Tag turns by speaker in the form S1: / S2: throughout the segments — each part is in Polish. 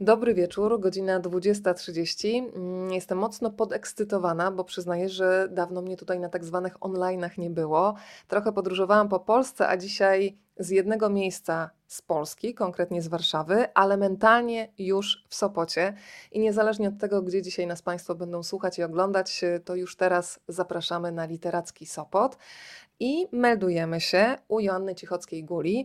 S1: Dobry wieczór, godzina 20.30. Mm, jestem mocno podekscytowana, bo przyznaję, że dawno mnie tutaj na tak zwanych online'ach nie było. Trochę podróżowałam po Polsce, a dzisiaj z jednego miejsca z Polski, konkretnie z Warszawy, ale mentalnie już w Sopocie. I niezależnie od tego, gdzie dzisiaj nas Państwo będą słuchać i oglądać, to już teraz zapraszamy na literacki Sopot i meldujemy się u Joanny Cichockiej-Guli,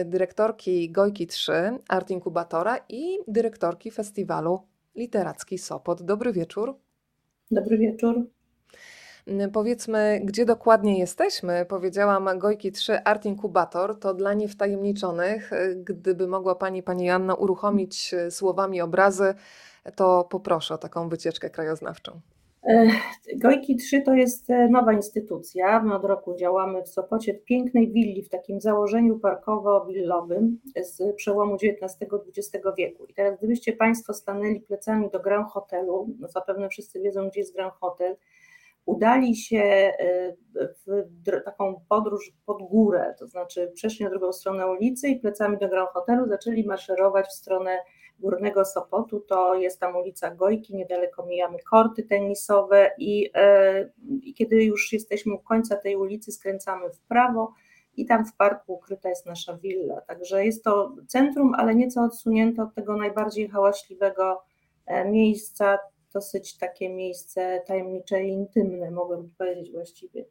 S1: y, dyrektorki Gojki 3, Art Inkubatora i dyrektorki festiwalu Literacki Sopot. Dobry wieczór.
S2: Dobry wieczór.
S1: Y, powiedzmy, gdzie dokładnie jesteśmy. Powiedziałam Gojki 3 Art Inkubator. To dla niewtajemniczonych. Y, gdyby mogła Pani, Pani Joanna uruchomić słowami obrazy, to poproszę o taką wycieczkę krajoznawczą.
S2: Gojki 3 to jest e, nowa instytucja. My od roku działamy w Sopocie w pięknej willi, w takim założeniu parkowo-willowym z przełomu XIX-XX wieku. I teraz gdybyście Państwo stanęli plecami do Grand Hotelu, no zapewne wszyscy wiedzą, gdzie jest Grand Hotel, udali się e, w taką podróż pod górę, to znaczy przeszli na drugą stronę ulicy i plecami do Grand Hotelu zaczęli maszerować w stronę Górnego Sopotu, to jest tam ulica Gojki, niedaleko mijamy korty tenisowe i, e, i kiedy już jesteśmy u końca tej ulicy, skręcamy w prawo i tam w parku ukryta jest nasza willa. Także jest to centrum, ale nieco odsunięte od tego najbardziej hałaśliwego e, miejsca, dosyć takie miejsce tajemnicze i intymne, mogłabym powiedzieć właściwie.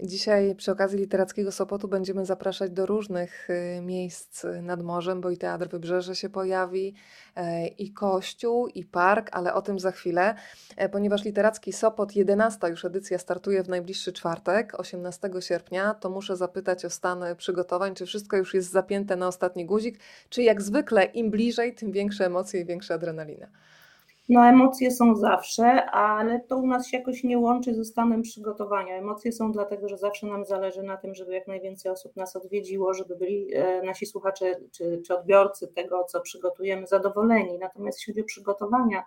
S1: Dzisiaj przy okazji Literackiego Sopotu będziemy zapraszać do różnych y, miejsc nad morzem, bo i Teatr Wybrzeże się pojawi, e, i Kościół, i Park, ale o tym za chwilę, e, ponieważ Literacki Sopot, 11 już edycja startuje w najbliższy czwartek, 18 sierpnia, to muszę zapytać o stan przygotowań, czy wszystko już jest zapięte na ostatni guzik, czy jak zwykle im bliżej, tym większe emocje i większa adrenalina.
S2: No, emocje są zawsze, ale to u nas się jakoś nie łączy ze stanem przygotowania. Emocje są dlatego, że zawsze nam zależy na tym, żeby jak najwięcej osób nas odwiedziło, żeby byli e, nasi słuchacze czy, czy odbiorcy tego, co przygotujemy, zadowoleni. Natomiast jeśli chodzi o przygotowania,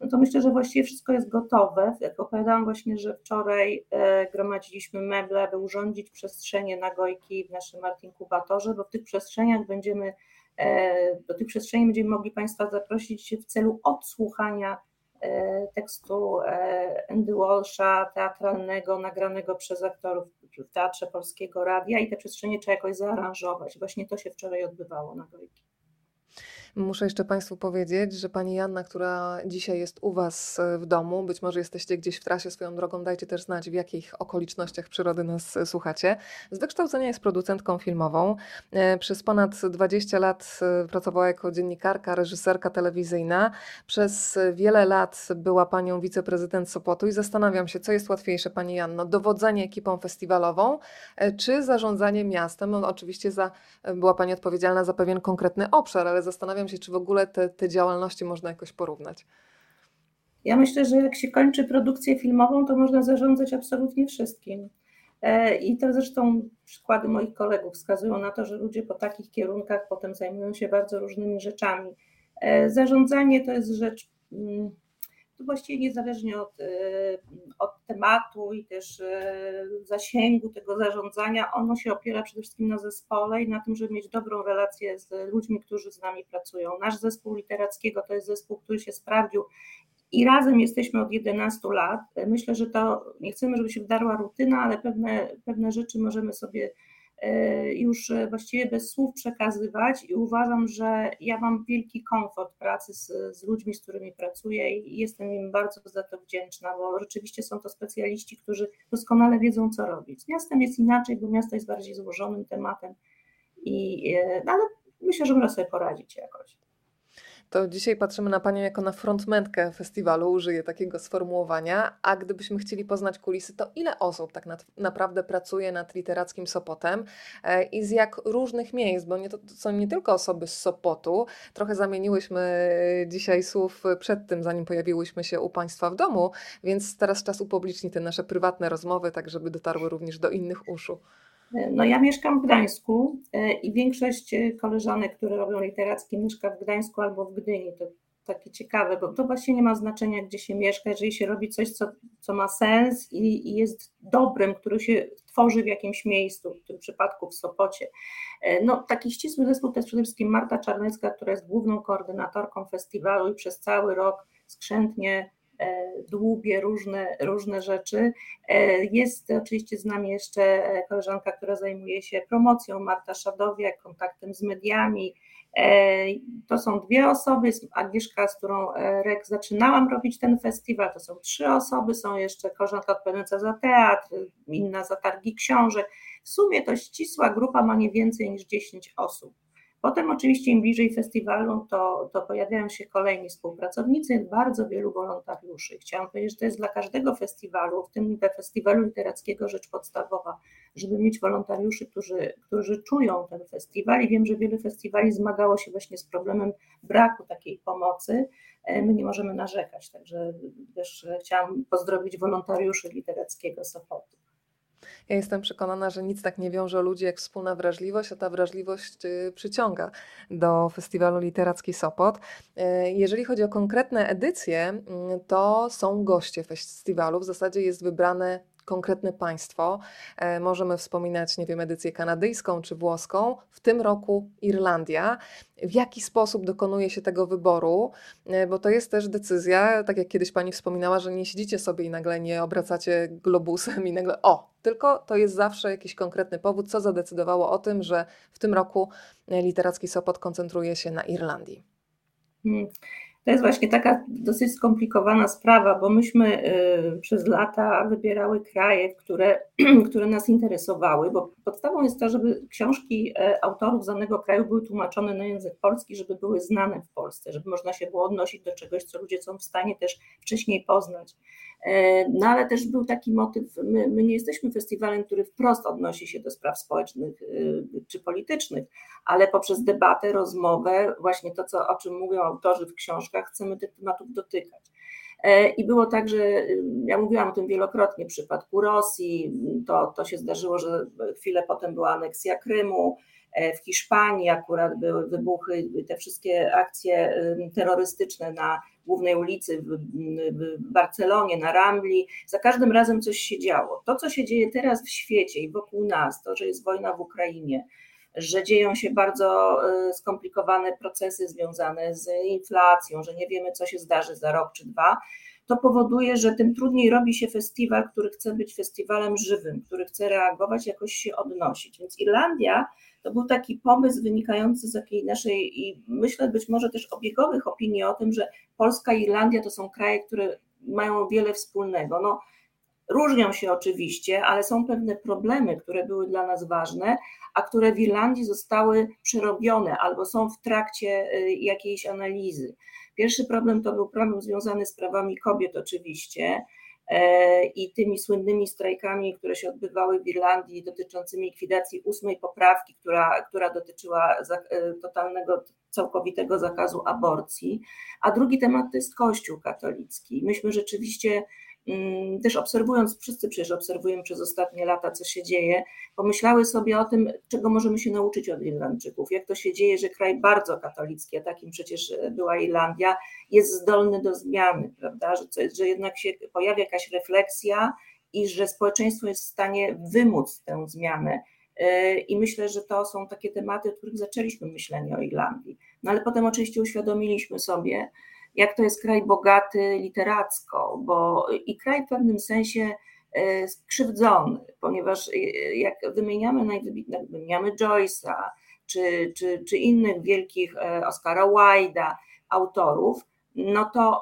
S2: no to myślę, że właściwie wszystko jest gotowe. Jak opowiadałam właśnie, że wczoraj e, gromadziliśmy meble, aby urządzić przestrzenie na gojki w naszym Art Inkubatorze, bo w tych przestrzeniach będziemy do tych przestrzeni będziemy mogli Państwa zaprosić w celu odsłuchania e, tekstu e, Andy Walsha, teatralnego, nagranego przez aktorów w Teatrze Polskiego Radia i te przestrzenie trzeba jakoś zaaranżować. Właśnie to się wczoraj odbywało na Gojki.
S1: Muszę jeszcze Państwu powiedzieć, że Pani Janna, która dzisiaj jest u Was e, w domu, być może jesteście gdzieś w trasie swoją drogą, dajcie też znać, w jakich okolicznościach przyrody nas e, słuchacie. Z wykształcenia jest producentką filmową. E, przez ponad 20 lat pracowała jako dziennikarka, reżyserka telewizyjna. Przez wiele lat była Panią wiceprezydent Sopotu i zastanawiam się, co jest łatwiejsze Pani Janno, dowodzenie ekipą festiwalową, czy zarządzanie miastem? No, oczywiście za, była Pani odpowiedzialna za pewien konkretny obszar, ale zastanawiam się, czy w ogóle te, te działalności można jakoś porównać.
S2: Ja myślę, że jak się kończy produkcję filmową, to można zarządzać absolutnie wszystkim. E, I to zresztą przykłady moich kolegów wskazują na to, że ludzie po takich kierunkach potem zajmują się bardzo różnymi rzeczami. E, zarządzanie to jest rzecz mm, to właściwie niezależnie od, e, od tematu i też e, zasięgu tego zarządzania, ono się opiera przede wszystkim na zespole i na tym, żeby mieć dobrą relację z ludźmi, którzy z nami pracują. Nasz zespół literackiego to jest zespół, który się sprawdził i razem jesteśmy od 11 lat. Myślę, że to nie chcemy, żeby się wdarła rutyna, ale pewne, pewne rzeczy możemy sobie już e, właściwie bez słów przekazywać i uważam, że ja mam wielki komfort pracy z, z, ludźmi, z którymi pracuję i jestem im bardzo za to wdzięczna, bo rzeczywiście są to specjaliści, którzy doskonale wiedzą, co robić. Z miastem jest inaczej, bo miasto jest bardziej złożonym tematem, i, e, no ale myślę, że można sobie poradzić jakoś
S1: to dzisiaj patrzymy na Panią jako na frontmentkę festiwalu, użyję takiego sformułowania, a gdybyśmy chcieli poznać kulisy, to ile osób tak naprawdę pracuje nad literackim Sopotem e, i z jak różnych miejsc, bo nie, to, są nie tylko osoby z Sopotu, trochę zamieniłyśmy dzisiaj słów przed tym, zanim pojawiłyśmy się u Państwa w domu, więc teraz czas upublicznić te nasze prywatne rozmowy, tak żeby dotarły również do innych uszu.
S2: No ja mieszkam w Gdańsku e, i większość koleżanek, które robią literackie, mieszka w Gdańsku albo w Gdyni. To takie ciekawe, bo to właśnie nie ma znaczenia, gdzie się mieszka, jeżeli się robi coś, co, co ma sens i, i jest dobrem, który się tworzy w jakimś miejscu, w tym przypadku w Sopocie. E, no, taki ścisły zespół to jest przede wszystkim Marta Czarnecka, która jest główną koordynatorką festiwalu i przez cały rok skrzętnie e, dłubie różne, różne rzeczy. E, jest oczywiście z nami jeszcze koleżanka, która zajmuje się promocją, Marta Szadowiak, kontaktem z mediami, E, to są dwie osoby, Agnieszka, z którą REK zaczynałam robić ten festiwal, to są trzy osoby, są jeszcze koleżanka odpowiadająca za teatr, inna za targi książek. W sumie to ścisła grupa ma nie więcej niż 10 osób. Potem oczywiście im bliżej festiwalu, to, to pojawiają się kolejni współpracownicy, bardzo wielu wolontariuszy. Chciałam powiedzieć, że to jest dla każdego festiwalu, w tym dla festiwalu literackiego rzecz podstawowa, żeby mieć wolontariuszy, którzy, którzy czują ten festiwal i wiem, że wiele festiwali zmagało się właśnie z problemem braku takiej pomocy. E, my nie możemy narzekać, także też chciałam pozdrowić wolontariuszy literackiego Sopotu.
S1: Ja jestem przekonana, że nic tak nie wiąże ludzi jak wspólna wrażliwość, a ta wrażliwość y, przyciąga do Festiwalu Literacki Sopot. Y, jeżeli chodzi o konkretne edycje, y, to są goście festiwalu. W zasadzie jest wybrane konkretne państwo. E, możemy wspominać, nie wiem, edycję kanadyjską czy włoską, w tym roku Irlandia. W jaki sposób dokonuje się tego wyboru? E, bo to jest też decyzja, tak jak kiedyś pani wspominała, że nie siedzicie sobie i nagle nie obracacie globusem i nagle o, tylko to jest zawsze jakiś konkretny powód, co zadecydowało o tym, że w tym roku literacki Sopot koncentruje się na Irlandii.
S2: Hmm. To jest właśnie taka dosyć skomplikowana sprawa, bo myśmy y, przez lata wybierały kraje, które, które nas interesowały, bo podstawą jest to, żeby książki e, autorów z danego kraju były tłumaczone na język polski, żeby były znane w Polsce, żeby można się było odnosić do czegoś, co ludzie są w stanie też wcześniej poznać. E, no ale też był taki motyw, my, my, nie jesteśmy festiwalem, który wprost odnosi się do spraw społecznych y, czy politycznych, ale poprzez debatę, rozmowę, właśnie to, co, o czym mówią autorzy w książkach, chcemy tych tematów dotykać. E, I było tak, że ja mówiłam o tym wielokrotnie w przypadku Rosji, to, to się zdarzyło, że chwilę potem była aneksja Krymu, e, w Hiszpanii akurat były wybuchy, te wszystkie akcje terrorystyczne na głównej ulicy w, w Barcelonie, na Rambli. Za każdym razem coś się działo. To, co się dzieje teraz w świecie i wokół nas, to, że jest wojna w Ukrainie, że dzieją się bardzo y, skomplikowane procesy związane z inflacją, że nie wiemy, co się zdarzy za rok czy dwa, to powoduje, że tym trudniej robi się festiwal, który chce być festiwalem żywym, który chce reagować, jakoś się odnosić. Więc Irlandia to był taki pomysł wynikający z takiej naszej i myślę być może też obiegowych opinii o tym, że Polska i Irlandia to są kraje, które mają wiele wspólnego. No, różnią się oczywiście, ale są pewne problemy, które były dla nas ważne, a które w Irlandii zostały przerobione albo są w trakcie y, jakiejś analizy. Pierwszy problem to był problem związany z prawami kobiet, oczywiście. E, i tymi słynnymi strajkami, które się odbywały w Irlandii dotyczącymi likwidacji ósmej poprawki, która, która dotyczyła e, totalnego, całkowitego zakazu aborcji. A drugi temat to jest Kościół katolicki. Myśmy rzeczywiście też obserwując, wszyscy przecież obserwujemy przez ostatnie lata, co się dzieje, pomyślały sobie o tym, czego możemy się nauczyć od Irlandczyków. Jak to się dzieje, że kraj bardzo katolicki, a takim przecież była Irlandia, jest zdolny do zmiany, prawda? Że, że jednak się pojawia jakaś refleksja i że społeczeństwo jest w stanie wymóc tę zmianę. E, I myślę, że to są takie tematy, od których zaczęliśmy myślenie o Irlandii. No ale potem oczywiście uświadomiliśmy sobie, jak to jest kraj bogaty literacko, bo i kraj w pewnym sensie e, skrzywdzony, ponieważ e, jak wymieniamy najwybitnych, wymieniamy Joyce'a, czy, czy, czy innych wielkich e, Oscara Wilde'a, autorów, no to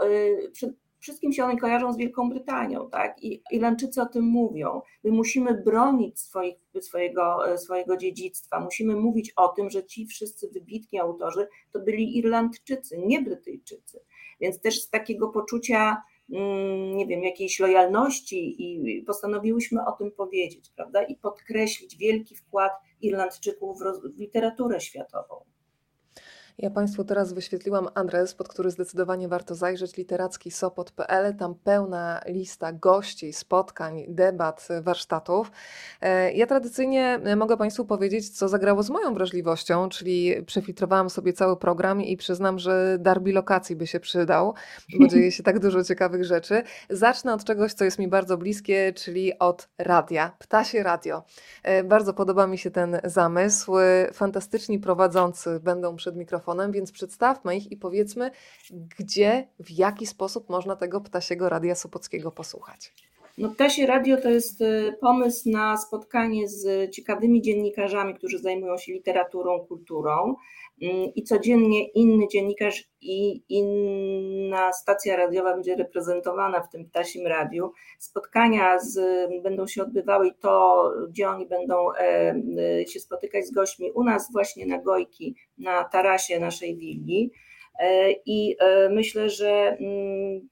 S2: przed wszystkim się one kojarzą z Wielką Brytanią, tak? I Irlandczycy o tym mówią. My musimy bronić swoich, swojego, swojego dziedzictwa, musimy mówić o tym, że ci wszyscy wybitni autorzy to byli Irlandczycy, nie Brytyjczycy. Więc też z takiego poczucia, mm, nie wiem, jakiejś lojalności i postanowiłyśmy o tym powiedzieć, prawda? I podkreślić wielki wkład Irlandczyków w literaturę światową.
S1: Ja Państwu teraz wyświetliłam adres, pod który zdecydowanie warto zajrzeć, literacki.sopot.pl. Tam pełna lista gości, spotkań, debat, warsztatów. E, ja tradycyjnie mogę Państwu powiedzieć, co zagrało z moją wrażliwością, czyli przefiltrowałam sobie cały program i przyznam, że dar bilokacji by się przydał, bo dzieje się tak dużo ciekawych rzeczy. Zacznę od czegoś, co jest mi bardzo bliskie, czyli od radia, Ptasie Radio. E, bardzo podoba mi się ten zamysł. Fantastyczni prowadzący będą przed mikrofonem mikrofonem, więc przedstawmy ich i powiedzmy, gdzie, w jaki sposób można tego ptasiego radia Sopockiego posłuchać.
S2: No, Ptasie Radio to jest y, pomysł na spotkanie z ciekawymi dziennikarzami, którzy zajmują się literaturą, kulturą mm, i codziennie inny dziennikarz i inna stacja radiowa będzie reprezentowana w tym Ptasim Radiu. Spotkania z, będą się odbywały i to, gdzie oni będą e, e, się spotykać z gośćmi u nas właśnie na Gojki, na tarasie naszej willi e, i myślę, że mm,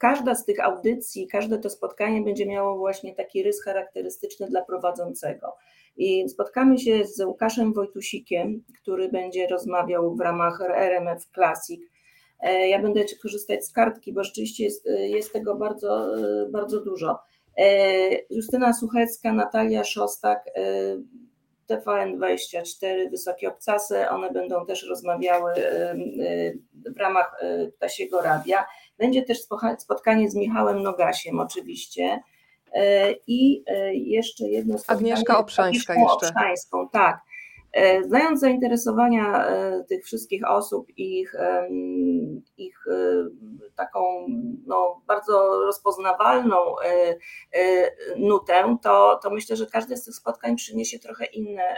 S2: każda z tych audycji, każde to spotkanie będzie miało właśnie taki rys charakterystyczny dla prowadzącego. I spotkamy się z Łukaszem Wojtusikiem, który będzie rozmawiał w ramach RMF Classic. E, ja będę korzystać z kartki, bo rzeczywiście jest, jest tego bardzo, bardzo dużo. E, Justyna Suchecka, Natalia Szostak, e, TVN24, Wysokie Obcasy, one będą też rozmawiały w ramach Ptasiego Radia. Będzie też spotkanie z Michałem Nogasiem oczywiście e, i e, jeszcze jedno
S1: spotkanie. Agnieszka Obszańska Agnieszką jeszcze.
S2: Obszańską, tak. E, znając zainteresowania tych wszystkich osób i ich, ich taką no, bardzo rozpoznawalną nutę, to, to myślę, że każde z tych spotkań przyniesie trochę inne,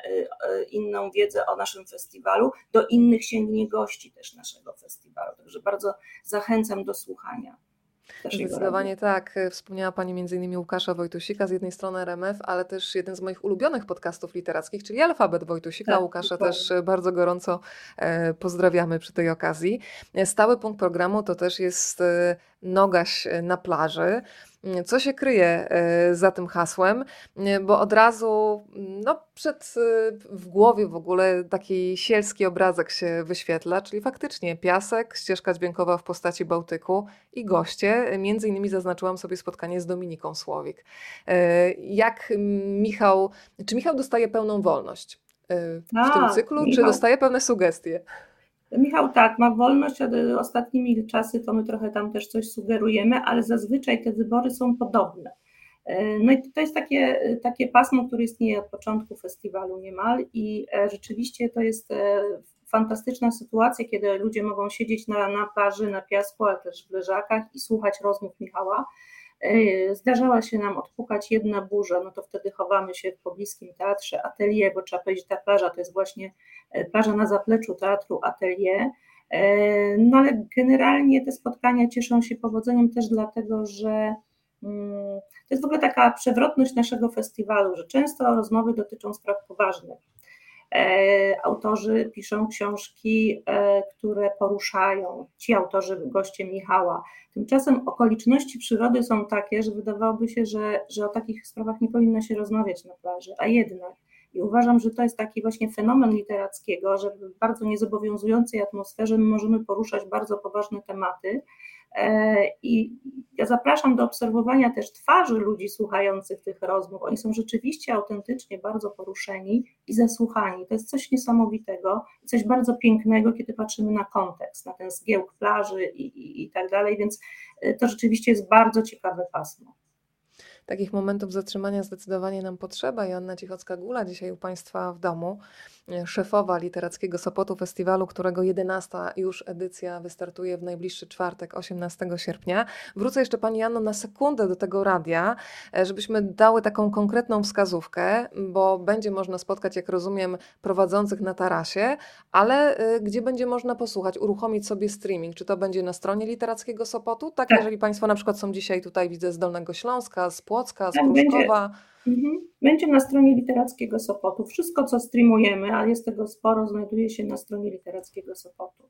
S2: inną wiedzę o naszym festiwalu, do innych sięgnie gości też naszego festiwalu. Także bardzo zachęcam do słuchania.
S1: Zdecydowanie tak. Wspomniała Pani m.in. Łukasza Wojtusika, z jednej strony RMF, ale też jeden z moich ulubionych podcastów literackich, czyli Alfabet Wojtusika. Tak, Łukasza dokładnie. też bardzo gorąco e, pozdrawiamy przy tej okazji. Stały punkt programu to też jest e, Nogaś na plaży. Co się kryje e, za tym hasłem? E, bo od razu no, przed, e, w głowie w ogóle taki sielski obrazek się wyświetla, czyli faktycznie piasek, ścieżka dźwiękowa w postaci Bałtyku i goście. Między innymi zaznaczyłam sobie spotkanie z Dominiką Słowik. Jak Michał, czy Michał dostaje pełną wolność w A, tym cyklu, Michał. czy dostaje pewne sugestie?
S2: Michał tak, ma wolność, ale ostatnimi czasy to my trochę tam też coś sugerujemy, ale zazwyczaj te wybory są podobne. E, no i to jest takie, takie pasmo, które istnieje od początku festiwalu niemal i e, rzeczywiście to jest e, fantastyczna sytuacja, kiedy ludzie mogą siedzieć na, na plaży, na piasku, ale też w leżakach i słuchać rozmów Michała. Zdarzała się nam odpukać jedna burza, no to wtedy chowamy się w pobliskim teatrze Atelier, bo trzeba powiedzieć, ta plaża to jest właśnie plaża na zapleczu teatru Atelier. No ale generalnie te spotkania cieszą się powodzeniem też dlatego, że mm, to jest w ogóle taka przewrotność naszego festiwalu, że często rozmowy dotyczą spraw poważnych. E, autorzy piszą książki, e, które poruszają, ci autorzy, goście Michała. Tymczasem okoliczności przyrody są takie, że wydawałoby się, że, że o takich sprawach nie powinno się rozmawiać na plaży, a jednak. I uważam, że to jest taki właśnie fenomen literackiego, że w bardzo niezobowiązującej atmosferze my możemy poruszać bardzo poważne tematy, I ja zapraszam do obserwowania też twarzy ludzi słuchających tych rozmów. Oni są rzeczywiście autentycznie bardzo poruszeni i zasłuchani. To jest coś niesamowitego, coś bardzo pięknego, kiedy patrzymy na kontekst, na ten zgiełk plaży i, i, i tak dalej, więc e, to rzeczywiście jest bardzo ciekawe pasmo.
S1: Takich momentów zatrzymania zdecydowanie nam potrzeba. Joanna Cichocka-Gula dzisiaj u Państwa w domu, e, szefowa Literackiego Sopotu Festiwalu, którego 11 już edycja wystartuje w najbliższy czwartek, 18 sierpnia. Wrócę jeszcze Pani Janno na sekundę do tego radia, e, żebyśmy dały taką konkretną wskazówkę, bo będzie można spotkać, jak rozumiem, prowadzących na tarasie, ale e, gdzie będzie można posłuchać, uruchomić sobie streaming? Czy to będzie na stronie Literackiego Sopotu? Tak, tak. jeżeli Państwo na przykład są dzisiaj tutaj, widzę, z Dolnego Śląska, z Płocka, z tak, Pruszkowa.
S2: Będzie, mhm. będzie na stronie Literackiego Sopotu. Wszystko, co streamujemy, a jest tego sporo, znajduje się na stronie Literackiego Sopotu.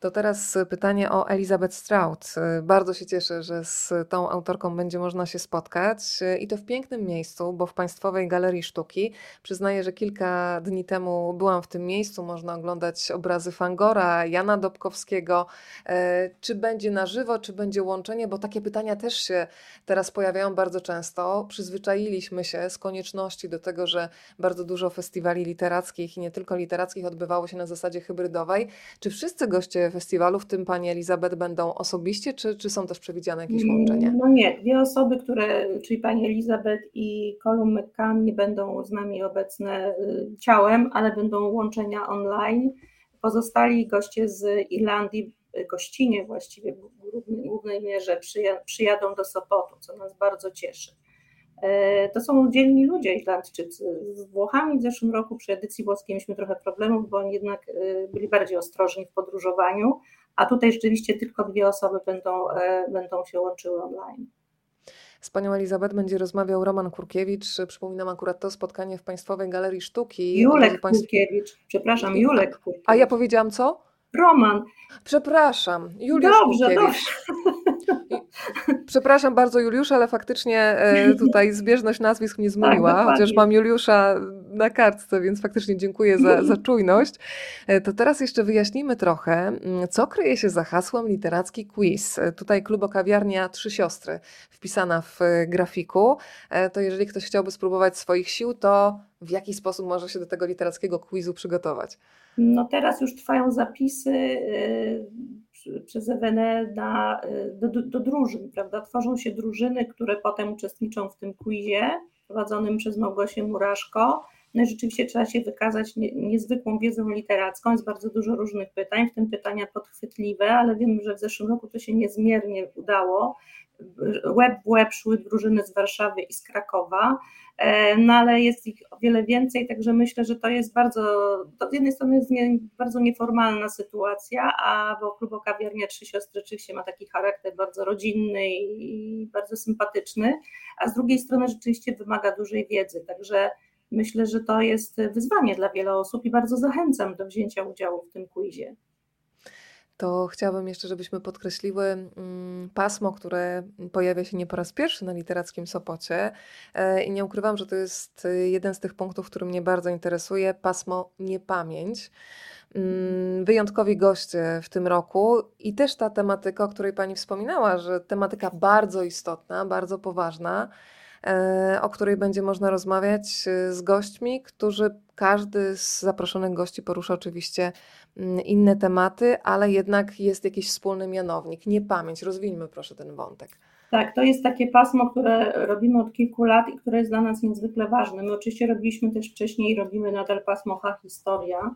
S1: To teraz pytanie o Elizabeth Strout. Bardzo się cieszę, że z tą autorką będzie można się spotkać i to w pięknym miejscu, bo w Państwowej Galerii Sztuki. Przyznaję, że kilka dni temu byłam w tym miejscu. Można oglądać obrazy Fangora, Jana Dobkowskiego. E, czy będzie na żywo, czy będzie łączenie? Bo takie pytania też się teraz pojawiają bardzo często. Przyzwyczailiśmy się z konieczności do tego, że bardzo dużo festiwali literackich i nie tylko literackich odbywało się na zasadzie hybrydowej. Czy wszyscy goście festiwalu, w tym pani Elizabeth, będą osobiście, czy, czy są też przewidziane jakieś łączenia?
S2: No nie, dwie osoby, które, czyli pani Elizabeth i Colum McCann nie będą z nami obecne y, ciałem, ale będą łączenia online. Pozostali goście z Irlandii, y, gościnie właściwie w głównej mierze przyjadą do Sopotu, co nas bardzo cieszy. E, to są dzielni ludzie Irlandczycy. Z Włochami w zeszłym roku przy edycji włoskiej mieliśmy trochę problemów, bo oni jednak e, byli bardziej ostrożni w podróżowaniu, a tutaj rzeczywiście tylko dwie osoby będą, e, będą się łączyły online.
S1: Z panią Elizabeth będzie rozmawiał Roman Kurkiewicz. Przypominam akurat to spotkanie w Państwowej Galerii Sztuki.
S2: Julek państw... Kurkiewicz, przepraszam, Julek Kurkiewicz.
S1: A ja powiedziałam co?
S2: Roman.
S1: Przepraszam, Juliusz dobrze, Kurkiewicz. Dobrze. Przepraszam bardzo Juliusza, ale faktycznie e, tutaj zbieżność nazwisk mnie zmyliła, tak, chociaż mam Juliusza na kartce, więc faktycznie dziękuję za, za czujność. E, to teraz jeszcze wyjaśnijmy trochę, mm, co kryje się za hasłem literacki quiz. E, tutaj klubokawiarnia Trzy Siostry wpisana w grafiku. To jeżeli ktoś chciałby spróbować swoich sił, to w jaki sposób może się do tego literackiego quizu przygotować?
S2: No teraz już trwają zapisy przez EWN na, do, do drużyn, prawda? Tworzą się drużyny, które potem uczestniczą w tym quizie prowadzonym przez Małgosię Muraszko. No i rzeczywiście trzeba się wykazać nie, niezwykłą wiedzą literacką, jest bardzo dużo różnych pytań, w tym pytania podchwytliwe, ale wiem, że w zeszłym roku to się niezmiernie udało. Web w web szły drużyny z Warszawy i z Krakowa, e, no ale jest ich o wiele więcej, także myślę, że to jest bardzo, to z jednej strony jest nie, bardzo nieformalna sytuacja, a bo klubo kawiarnia Trzy Siostry oczywiście ma taki charakter bardzo rodzinny i bardzo sympatyczny, a z drugiej strony rzeczywiście wymaga dużej wiedzy, także myślę, że to jest wyzwanie dla wielu osób i bardzo zachęcam do wzięcia udziału w tym quizie
S1: to chciałabym jeszcze, żebyśmy podkreśliły mm, pasmo, które pojawia się nie po raz pierwszy na literackim Sopocie. E, I nie ukrywam, że to jest jeden z tych punktów, który mnie bardzo interesuje pasmo niepamięć. Mm, wyjątkowi goście w tym roku i też ta tematyka, o której Pani wspominała, że tematyka bardzo istotna, bardzo poważna. E, o której będzie można rozmawiać e, z gośćmi, którzy każdy z zaproszonych gości porusza oczywiście mm, inne tematy, ale jednak jest jakiś wspólny mianownik. Nie pamięć. Rozwijmy proszę ten wątek.
S2: Tak, to jest takie pasmo, które robimy od kilku lat i które jest dla nas niezwykle ważne. My oczywiście robiliśmy też wcześniej, robimy nadal pasmo H Historia,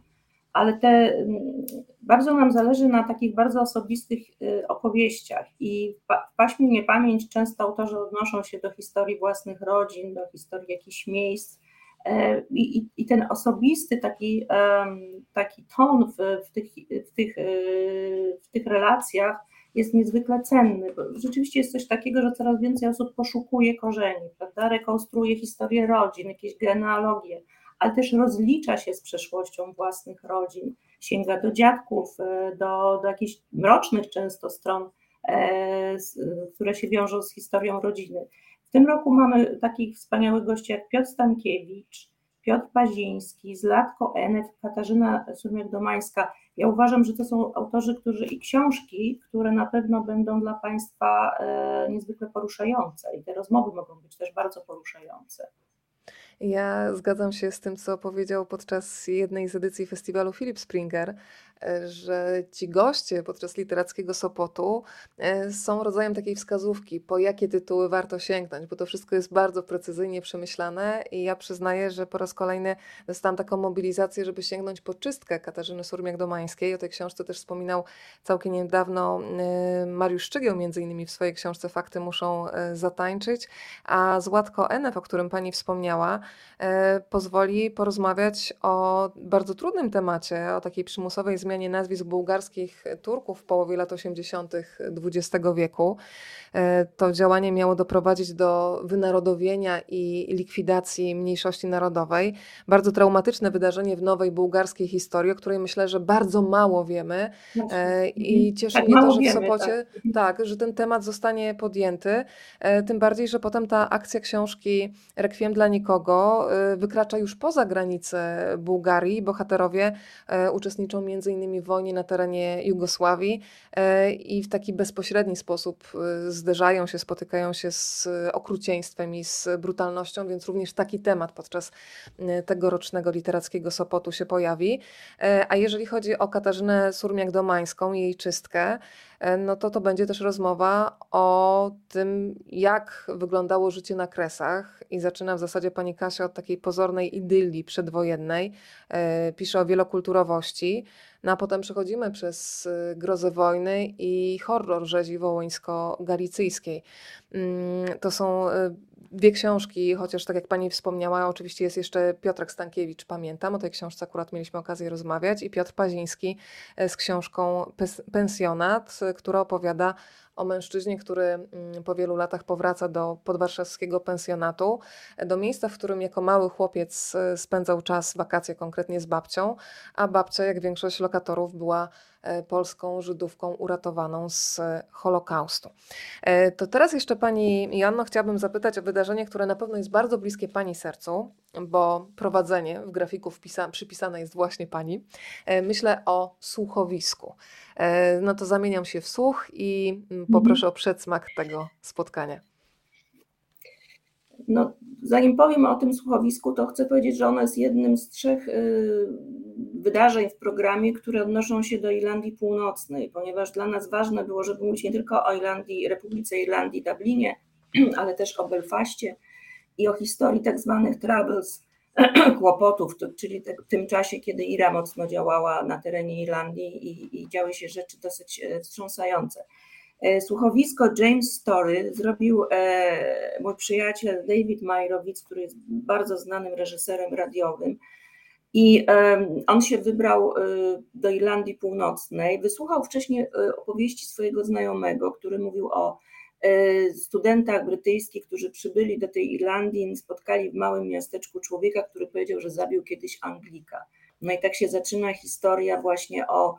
S2: ale te, mm, bardzo nam zależy na takich bardzo osobistych y, opowieściach i w paśmie niepamięć często autorzy odnoszą się do historii własnych rodzin, do historii jakichś miejsc e, i, i ten osobisty taki, taki ton w, w, tych, w, tych, y, w tych relacjach jest niezwykle cenny, bo rzeczywiście jest coś takiego, że coraz więcej osób poszukuje korzeni, prawda, rekonstruuje historię rodzin, jakieś genealogie, ale też rozlicza się z przeszłością własnych rodzin, sięga do dziadków, e, do, do jakichś mrocznych często stron, e, które się wiążą z historią rodziny. W tym roku mamy takich wspaniałych gości jak Piotr Stankiewicz, Piotr Paziński, Zlatko Enef, Katarzyna Surmiak-Domańska. Ja uważam, że to są autorzy, którzy i książki, które na pewno będą dla Państwa e, niezwykle poruszające i te rozmowy mogą być też bardzo poruszające.
S1: Ja zgadzam się z tym, co powiedział podczas jednej z edycji festiwalu Philip Springer, E, że ci goście podczas literackiego Sopotu e, są rodzajem takiej wskazówki, po jakie tytuły warto sięgnąć, bo to wszystko jest bardzo precyzyjnie przemyślane i ja przyznaję, że po raz kolejny dostałam taką mobilizację, żeby sięgnąć po czystkę Katarzyny Surmiak-Domańskiej. O tej książce też wspominał całkiem niedawno e, Mariusz Szczygieł, między innymi w swojej książce Fakty muszą zatańczyć, a Złatko Enef, o którym pani wspomniała, pozwoli porozmawiać o bardzo trudnym temacie, o takiej przymusowej zmianie nazwisk bułgarskich Turków w połowie lat 80. XX wieku. To działanie miało doprowadzić do wynarodowienia i likwidacji mniejszości narodowej. Bardzo traumatyczne wydarzenie w nowej bułgarskiej historii, o której myślę, że bardzo mało wiemy. I mhm. cieszy tak, mnie to, że w Sopocie, tak. tak, że ten temat zostanie podjęty. Tym bardziej, że potem ta akcja książki Rekwiem dla nikogo wykracza już poza granice Bułgarii. Bohaterowie uczestniczą między innymi w wojnie na terenie Jugosławii i w taki bezpośredni sposób zderzają się, spotykają się z okrucieństwem i z brutalnością, więc również taki temat podczas tegorocznego literackiego Sopotu się pojawi. A jeżeli chodzi o Katarzynę Surmiak-Domańską, jej czystkę, E, no to to będzie też rozmowa o tym, jak wyglądało życie na Kresach i zaczyna w zasadzie pani Kasia od takiej pozornej idylii przedwojennej, e, pisze o wielokulturowości, no a potem przechodzimy przez e, grozę wojny i horror rzezi wołyńsko-galicyjskiej. Mm, to są dwie książki, chociaż tak jak pani wspomniała, oczywiście jest jeszcze Piotrek Stankiewicz, pamiętam, o tej książce akurat mieliśmy okazję rozmawiać, i Piotr Paziński e, z książką Pensjonat, która opowiada o mężczyźnie, który mm, po wielu latach powraca do podwarszawskiego pensjonatu, do miejsca, w którym jako mały chłopiec e, spędzał czas, wakacje konkretnie z babcią, a babcia, jak większość lokatorów, była e, polską Żydówką uratowaną z Holokaustu. E, to teraz jeszcze Pani Joanno chciałabym zapytać o wydarzenie, które na pewno jest bardzo bliskie Pani sercu, bo prowadzenie w grafiku wpisa, przypisane jest właśnie Pani. Myślę o słuchowisku. No to zamieniam się w słuch i mm, poproszę o przedsmak tego spotkania.
S2: No, zanim powiem o tym słuchowisku, to chcę powiedzieć, że ono jest jednym z trzech y, wydarzeń w programie, które odnoszą się do Irlandii Północnej, ponieważ dla nas ważne było, żeby mówić nie tylko o Irlandii, Republice Irlandii, Dublinie, ale też o Belfaście i o historii tak zwanych Troubles, kłopotów, czyli w tym czasie, kiedy Ira mocno działała na terenie Irlandii i, i działy się rzeczy dosyć e, wstrząsające. E, słuchowisko James Story zrobił e, mój przyjaciel David Majrowicz, który jest bardzo znanym reżyserem radiowym. I on się wybrał do Irlandii Północnej. Wysłuchał wcześniej opowieści swojego znajomego, który mówił o studentach brytyjskich, którzy przybyli do tej Irlandii, spotkali w małym miasteczku człowieka, który powiedział, że zabił kiedyś Anglika. No i tak się zaczyna historia właśnie o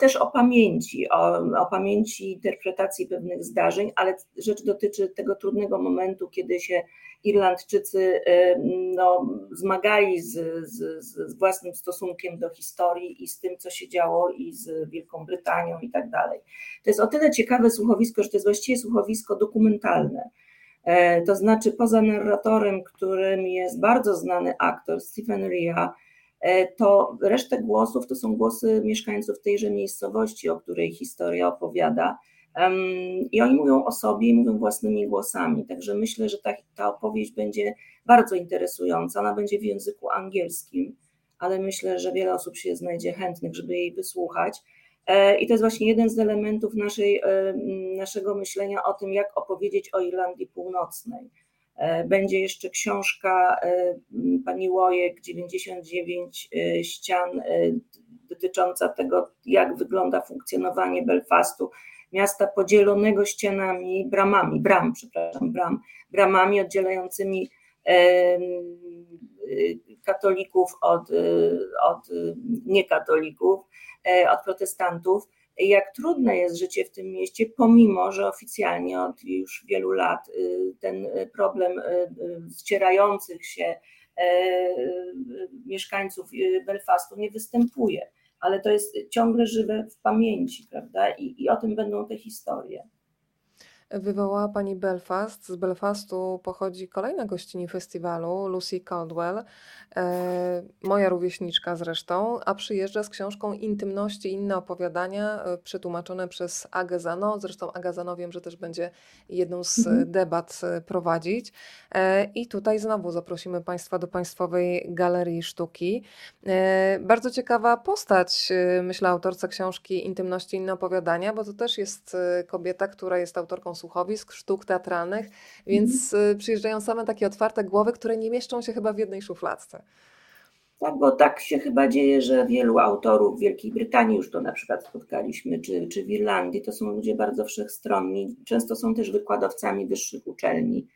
S2: też o pamięci, o, o pamięci interpretacji pewnych zdarzeń, ale rzecz dotyczy tego trudnego momentu, kiedy się Irlandczycy no, zmagali z, z, z, własnym stosunkiem do historii i z tym, co się działo i z Wielką Brytanią i tak dalej. To jest o tyle ciekawe słuchowisko, że to jest właściwie słuchowisko dokumentalne. E, to znaczy, poza narratorem, którym jest bardzo znany aktor Stephen Rea, to resztę głosów to są głosy mieszkańców tejże miejscowości, o której historia opowiada. I oni mówią o sobie i mówią własnymi głosami. Także myślę, że ta, ta opowieść będzie bardzo interesująca. Ona będzie w języku angielskim, ale myślę, że wiele osób się znajdzie chętnych, żeby jej wysłuchać. E, I to jest właśnie jeden z elementów naszej, naszego myślenia o tym, jak opowiedzieć o Irlandii Północnej. E, będzie jeszcze książka e, pani Łojek 99 e, ścian dotycząca tego, jak wygląda funkcjonowanie Belfastu, miasta podzielonego ścianami, bramami, bram, przepraszam, bram, bramami oddzielającymi katolików od, od niekatolików, od protestantów jak trudne jest życie w tym mieście, pomimo że oficjalnie od już wielu lat y, ten problem ścierających y, się y, mieszkańców Belfastu nie występuje, ale to jest ciągle żywe w pamięci, prawda? I, i o tym będą te historie.
S1: Wywołała pani Belfast. Z Belfastu pochodzi kolejna gościni festiwalu, Lucy Caldwell, e, moja rówieśniczka zresztą, a przyjeżdża z książką Intymności i inne opowiadania, e, przetłumaczone przez Agę Zano. Zresztą Aga Zano wiem, że też będzie jedną z mhm. debat e, prowadzić. E, I tutaj znowu zaprosimy Państwa do Państwowej Galerii Sztuki. E, bardzo ciekawa postać, myślę, autorca książki Intymności i inne opowiadania, bo to też jest kobieta, która jest autorką słuchowisk, sztuk teatralnych, więc mhm. przyjeżdżają same takie otwarte głowy, które nie mieszczą się chyba w jednej szufladce.
S2: Tak, bo tak się chyba dzieje, że wielu autorów w Wielkiej Brytanii już to na przykład spotkaliśmy, czy, czy w Irlandii, to są ludzie bardzo wszechstronni, często są też wykładowcami wyższych uczelni,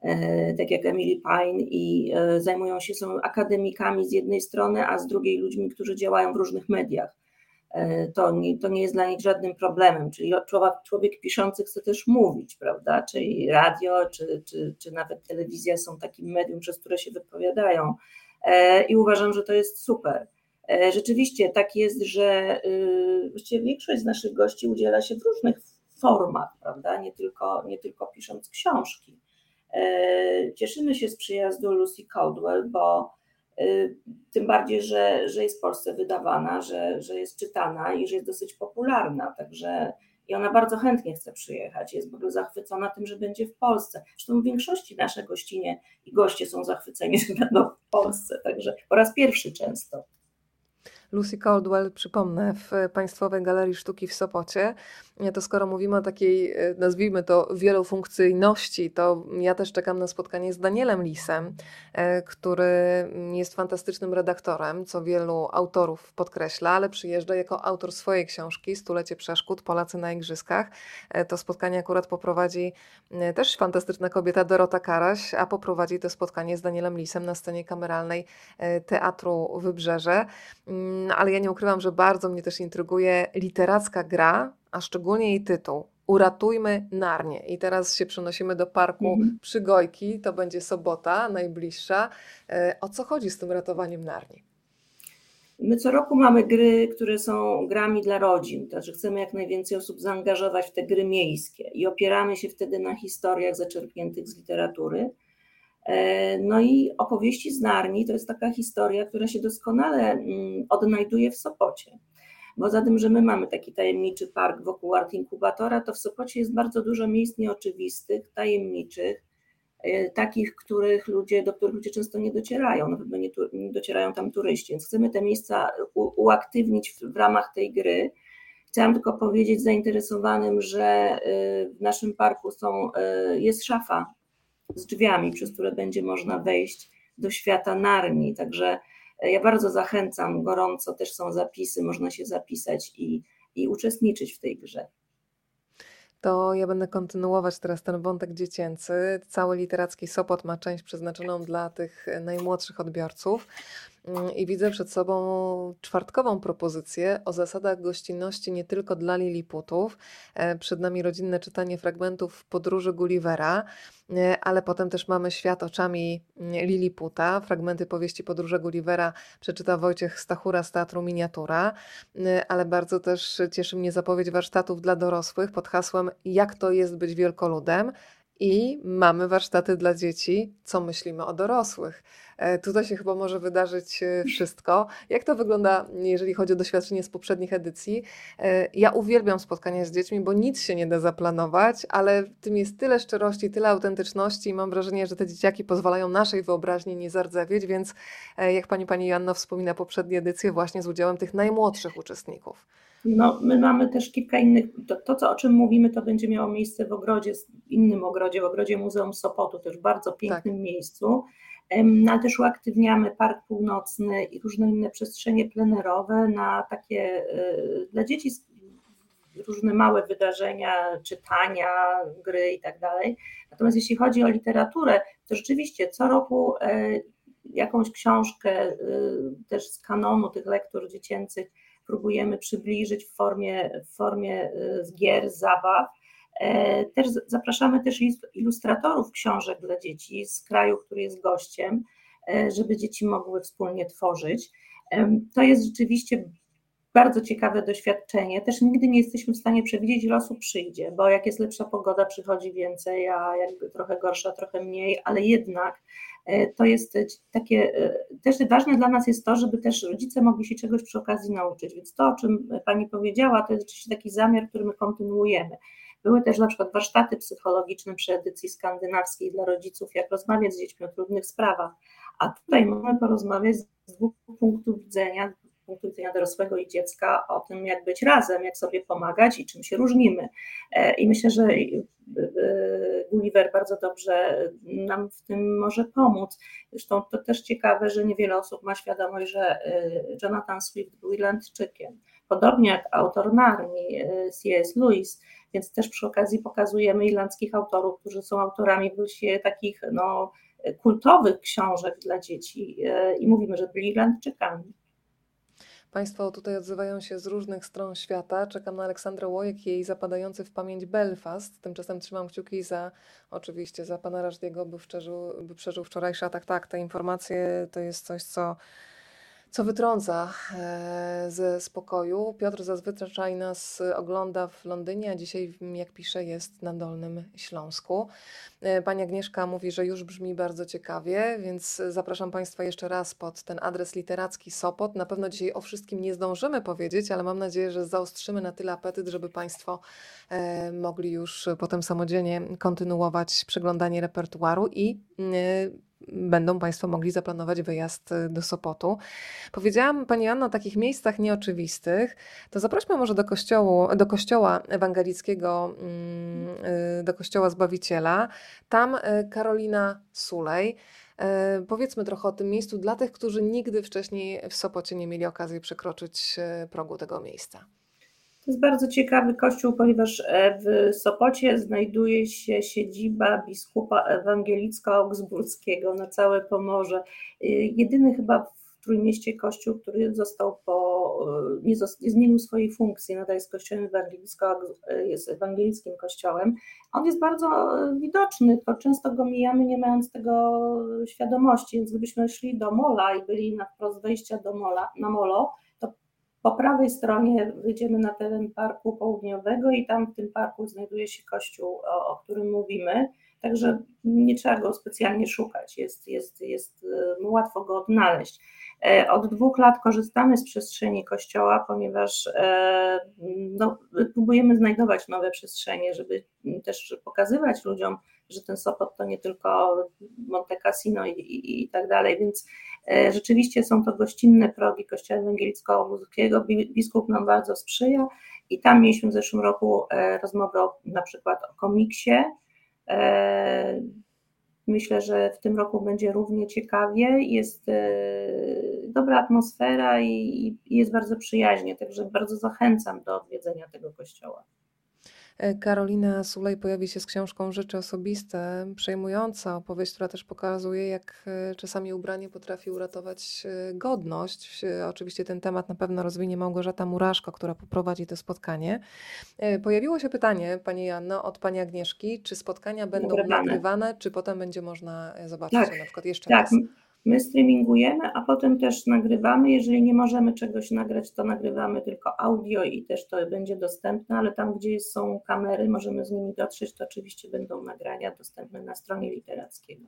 S2: e, tak jak Emily Pine i e, zajmują się, są akademikami z jednej strony, a z drugiej ludźmi, którzy działają w różnych mediach. E, to nie, to nie jest dla nich żadnym problemem, czyli człowiek, człowiek piszący chce też mówić, prawda, czyli radio, czy, czy, czy nawet telewizja są takim medium, przez które się wypowiadają E, i uważam, że to jest super. E, rzeczywiście tak jest, że y, właściwie większość z naszych gości udziela się w różnych formach, prawda? Nie tylko, nie tylko pisząc książki. Cieszymy się z przyjazdu Lucy Caldwell, bo tym bardziej, że, że jest w Polsce wydawana, że, że jest czytana i że jest dosyć popularna. Także i ona bardzo chętnie chce przyjechać. Jest w ogóle zachwycona tym, że będzie w Polsce. Zresztą w większości nasze gościnie i goście są zachwyceni, że będą w Polsce, także po raz pierwszy często.
S1: Lucy Caldwell, przypomnę, w Państwowej Galerii Sztuki w Sopocie. To skoro mówimy o takiej, e, nazwijmy to, wielofunkcyjności, to ja też czekam na spotkanie z Danielem Lisem, e, który jest fantastycznym redaktorem, co wielu autorów podkreśla, ale przyjeżdża jako autor swojej książki Stulecie Przeszkód, Polacy na Igrzyskach. E, to spotkanie akurat poprowadzi też fantastyczna kobieta Dorota Karaś, a poprowadzi to spotkanie z Danielem Lisem na scenie kameralnej Teatru Wybrzeże. Mm, ale ja nie ukrywam, że bardzo mnie też intryguje literacka gra, a szczególnie jej tytuł. Uratujmy Narnię. I teraz się przenosimy do parku mhm. Przygojki, to będzie sobota najbliższa. E, o co chodzi z tym ratowaniem Narni?
S2: My co roku mamy gry, które są grami dla rodzin, znaczy chcemy jak najwięcej osób zaangażować w te gry miejskie i opieramy się wtedy na historiach zaczerpniętych z literatury. E, no i opowieści z Narni to jest taka historia, która się doskonale mm, odnajduje w Sopocie. Bo za tym, że my mamy taki tajemniczy park wokół Art Inkubatora, to w Sopocie jest bardzo dużo miejsc nieoczywistych, tajemniczych, e, takich, których ludzie, do których ludzie często nie docierają, na pewno nie, tu, nie docierają tam turyści, więc chcemy te miejsca u, uaktywnić w, w ramach tej gry. Chciałam tylko powiedzieć zainteresowanym, że e, w naszym parku są, jest szafa z drzwiami, przez które będzie można wejść do świata Narni. Także e, ja bardzo zachęcam gorąco, też są zapisy, można się zapisać i, i uczestniczyć w tej grze.
S1: To ja będę kontynuować teraz ten wątek dziecięcy. Cały literacki Sopot ma część przeznaczoną dla tych najmłodszych odbiorców. Mm, I widzę przed sobą czwartkową propozycję o zasadach gościnności nie tylko dla Liliputów. E, przed nami rodzinne czytanie fragmentów podróży Gullivera, e, ale potem też mamy świat oczami mm, Liliputa. Fragmenty powieści podróży Gullivera przeczyta Wojciech Stachura z Teatru Miniatura, e, ale bardzo też cieszy mnie zapowiedź warsztatów dla dorosłych pod hasłem Jak to jest być wielkoludem. I mamy warsztaty dla dzieci, co myślimy o dorosłych. E, tutaj się chyba może wydarzyć e, wszystko. Jak to wygląda, jeżeli chodzi o doświadczenie z poprzednich edycji? E, ja uwielbiam spotkania z dziećmi, bo nic się nie da zaplanować, ale w tym jest tyle szczerości, tyle autentyczności i mam wrażenie, że te dzieciaki pozwalają naszej wyobraźni nie zardzewieć, więc jak pani pani Joanna wspomina poprzednie edycje właśnie z udziałem tych najmłodszych uczestników.
S2: No, my mamy też kilka innych, to, to co, o czym mówimy, to będzie miało miejsce w ogrodzie, w innym ogrodzie, w ogrodzie Muzeum Sopotu, też w bardzo pięknym tak. miejscu. No, ale też uaktywniamy Park Północny i różne inne przestrzenie plenerowe na takie y, dla dzieci różne małe wydarzenia, czytania, gry i tak dalej. Natomiast jeśli chodzi o literaturę, to rzeczywiście co roku e, jakąś książkę y, też z kanonu tych lektur dziecięcych próbujemy przybliżyć w formie, w formie y, gier, zabaw. E, też zapraszamy też ilustratorów książek dla dzieci z kraju, który jest gościem, e, żeby dzieci mogły wspólnie tworzyć. To jest rzeczywiście bardzo ciekawe doświadczenie. Też nigdy nie jesteśmy w stanie przewidzieć, ile osób przyjdzie, bo jak jest lepsza pogoda, przychodzi więcej, a jakby trochę gorsza, trochę mniej, ale jednak e, to jest takie, też ważne dla nas jest to, żeby też rodzice mogli się czegoś przy okazji nauczyć. Więc to, o czym Pani powiedziała, to jest rzeczywiście taki zamiar, który my kontynuujemy. Były też na przykład warsztaty psychologiczne przy edycji skandynawskiej dla rodziców, jak rozmawiać z dziećmi o trudnych sprawach. A tutaj mamy porozmawiać z dwóch punktów widzenia punktu widzenia dorosłego i dziecka o tym, jak być razem, jak sobie pomagać i czym się różnimy. I myślę, że Gulliver bardzo dobrze nam w tym może pomóc. Zresztą to też ciekawe, że niewiele osób ma świadomość, że Jonathan Swift był Irlandczykiem. Podobnie jak autor Narni, C.S. Lewis, więc też przy okazji pokazujemy irlandzkich autorów, którzy są autorami właśnie takich no, kultowych książek dla dzieci e, i mówimy, że byli Irlandczykami.
S1: Państwo tutaj odzywają się z różnych stron świata. Czekam na Aleksandrę Łojek i jej zapadający w pamięć Belfast. Tymczasem trzymam kciuki za, oczywiście, za pana Rażdiego, by, by przeżył wczorajszy atak. Tak, te informacje to jest coś, co co wytrąca e, ze spokoju. Piotr zazwyczaj nas ogląda w Londynie, a dzisiaj, jak pisze, jest na Dolnym Śląsku. E, pani Agnieszka mówi, że już brzmi bardzo ciekawie, więc zapraszam Państwa jeszcze raz pod ten adres literacki Sopot. Na pewno dzisiaj o wszystkim nie zdążymy powiedzieć, ale mam nadzieję, że zaostrzymy na tyle apetyt, żeby Państwo e, mogli już potem samodzielnie kontynuować przeglądanie repertuaru i będą Państwo mogli zaplanować wyjazd y, do Sopotu. Powiedziałam Pani Anno o takich miejscach nieoczywistych, to zaprośmy może do, kościołu, do kościoła ewangelickiego, mm, y, do kościoła Zbawiciela. Tam y, Karolina Sulej. Powiedzmy trochę o tym miejscu dla tych, którzy nigdy wcześniej w Sopocie nie mieli okazji przekroczyć progu tego miejsca.
S2: To jest bardzo ciekawy kościół, ponieważ e, w Sopocie znajduje się siedziba biskupa ewangelicko-augsburskiego na całe Pomorze. E, jedyny chyba w Trójmieście kościół, który został po, e, nie, nie zmienił swojej funkcji, nadal jest kościołem ewangelicko, jest ewangelickim kościołem. On jest bardzo widoczny, to często go mijamy, nie mając tego świadomości, więc gdybyśmy szli do Mola i byli na wprost wejścia do Mola, na Molo, po prawej stronie wyjdziemy na teren Parku Południowego i tam w tym parku znajduje się kościół, o, o którym mówimy. Także nie trzeba go specjalnie szukać, jest, jest, jest łatwo go odnaleźć. E, od dwóch lat korzystamy z przestrzeni kościoła, ponieważ e, no, próbujemy znajdować nowe przestrzenie, żeby też pokazywać ludziom, że ten Sopot to nie tylko Monte Cassino i, i, i tak dalej, więc e, rzeczywiście są to gościnne progi Kościoła Ewangelicko-Włoskiego, biskup nam bardzo sprzyja i tam mieliśmy w zeszłym roku rozmowę o, na przykład o komiksie, Myślę, że w tym roku będzie równie ciekawie. Jest e, dobra atmosfera i jest bardzo przyjaźnie, także bardzo zachęcam do odwiedzenia tego kościoła.
S1: E, Karolina Sulej pojawi się z książką Rzeczy Osobiste, przejmująca opowieść, która też pokazuje, jak e, czasami ubranie potrafi uratować e, godność. Oczywiście ten temat na pewno rozwinie Małgorzata Muraszko, która poprowadzi to spotkanie. Pojawiło się pytanie, Pani Janno, od Pani Agnieszki, czy spotkania będą nagrywane, nagrywane czy potem będzie można zobaczyć tak, je na przykład jeszcze tak. raz?
S2: My streamingujemy, a potem też nagrywamy. Jeżeli nie możemy czegoś nagrać, to nagrywamy tylko audio i też to będzie dostępne, ale tam, gdzie są kamery, możemy z nimi dotrzeć, to oczywiście będą nagrania dostępne na stronie literackiego.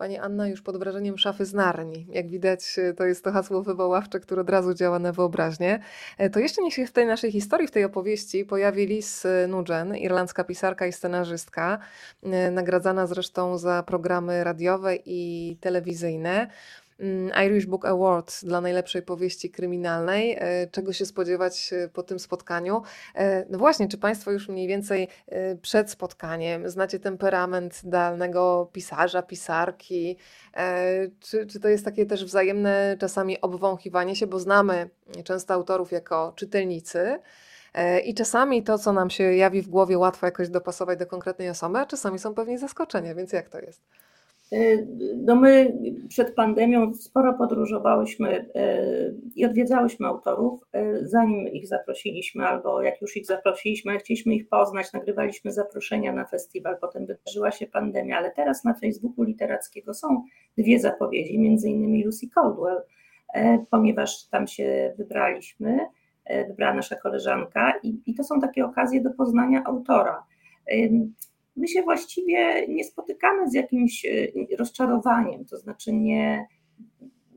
S1: Pani Anna już pod wrażeniem szafy z Narni. Jak widać, e, to jest to hasło wywoławcze, które od razu działa na wyobraźnię. E, to jeszcze niech się w tej naszej historii, w tej opowieści pojawi Liz Nugent, irlandzka pisarka i scenarzystka, e, nagradzana zresztą za programy radiowe i telewizyjne. Mm, Irish Book Award dla najlepszej powieści kryminalnej. E, czego się spodziewać e, po tym spotkaniu? E, no właśnie, czy Państwo już mniej więcej przed spotkaniem znacie temperament danego pisarza, pisarki? Czy, czy to jest takie też wzajemne czasami obwąchiwanie się, bo znamy często autorów jako czytelnicy? I czasami to, co nam się jawi w głowie, łatwo jakoś dopasować do konkretnej osoby, a czasami są pewnie zaskoczenia, więc jak to jest?
S2: Y, no my przed pandemią sporo podróżowałyśmy y, i odwiedzałyśmy autorów, y, zanim ich zaprosiliśmy, albo jak już ich zaprosiliśmy, chcieliśmy ich poznać, nagrywaliśmy zaproszenia na festiwal, potem wydarzyła się pandemia, ale teraz na Facebooku literackiego są dwie zapowiedzi, między innymi Lucy Caldwell, ponieważ tam się wybraliśmy, wybrała nasza koleżanka i, i to są takie okazje do poznania autora my się właściwie nie spotykamy z jakimś e, rozczarowaniem, to znaczy nie.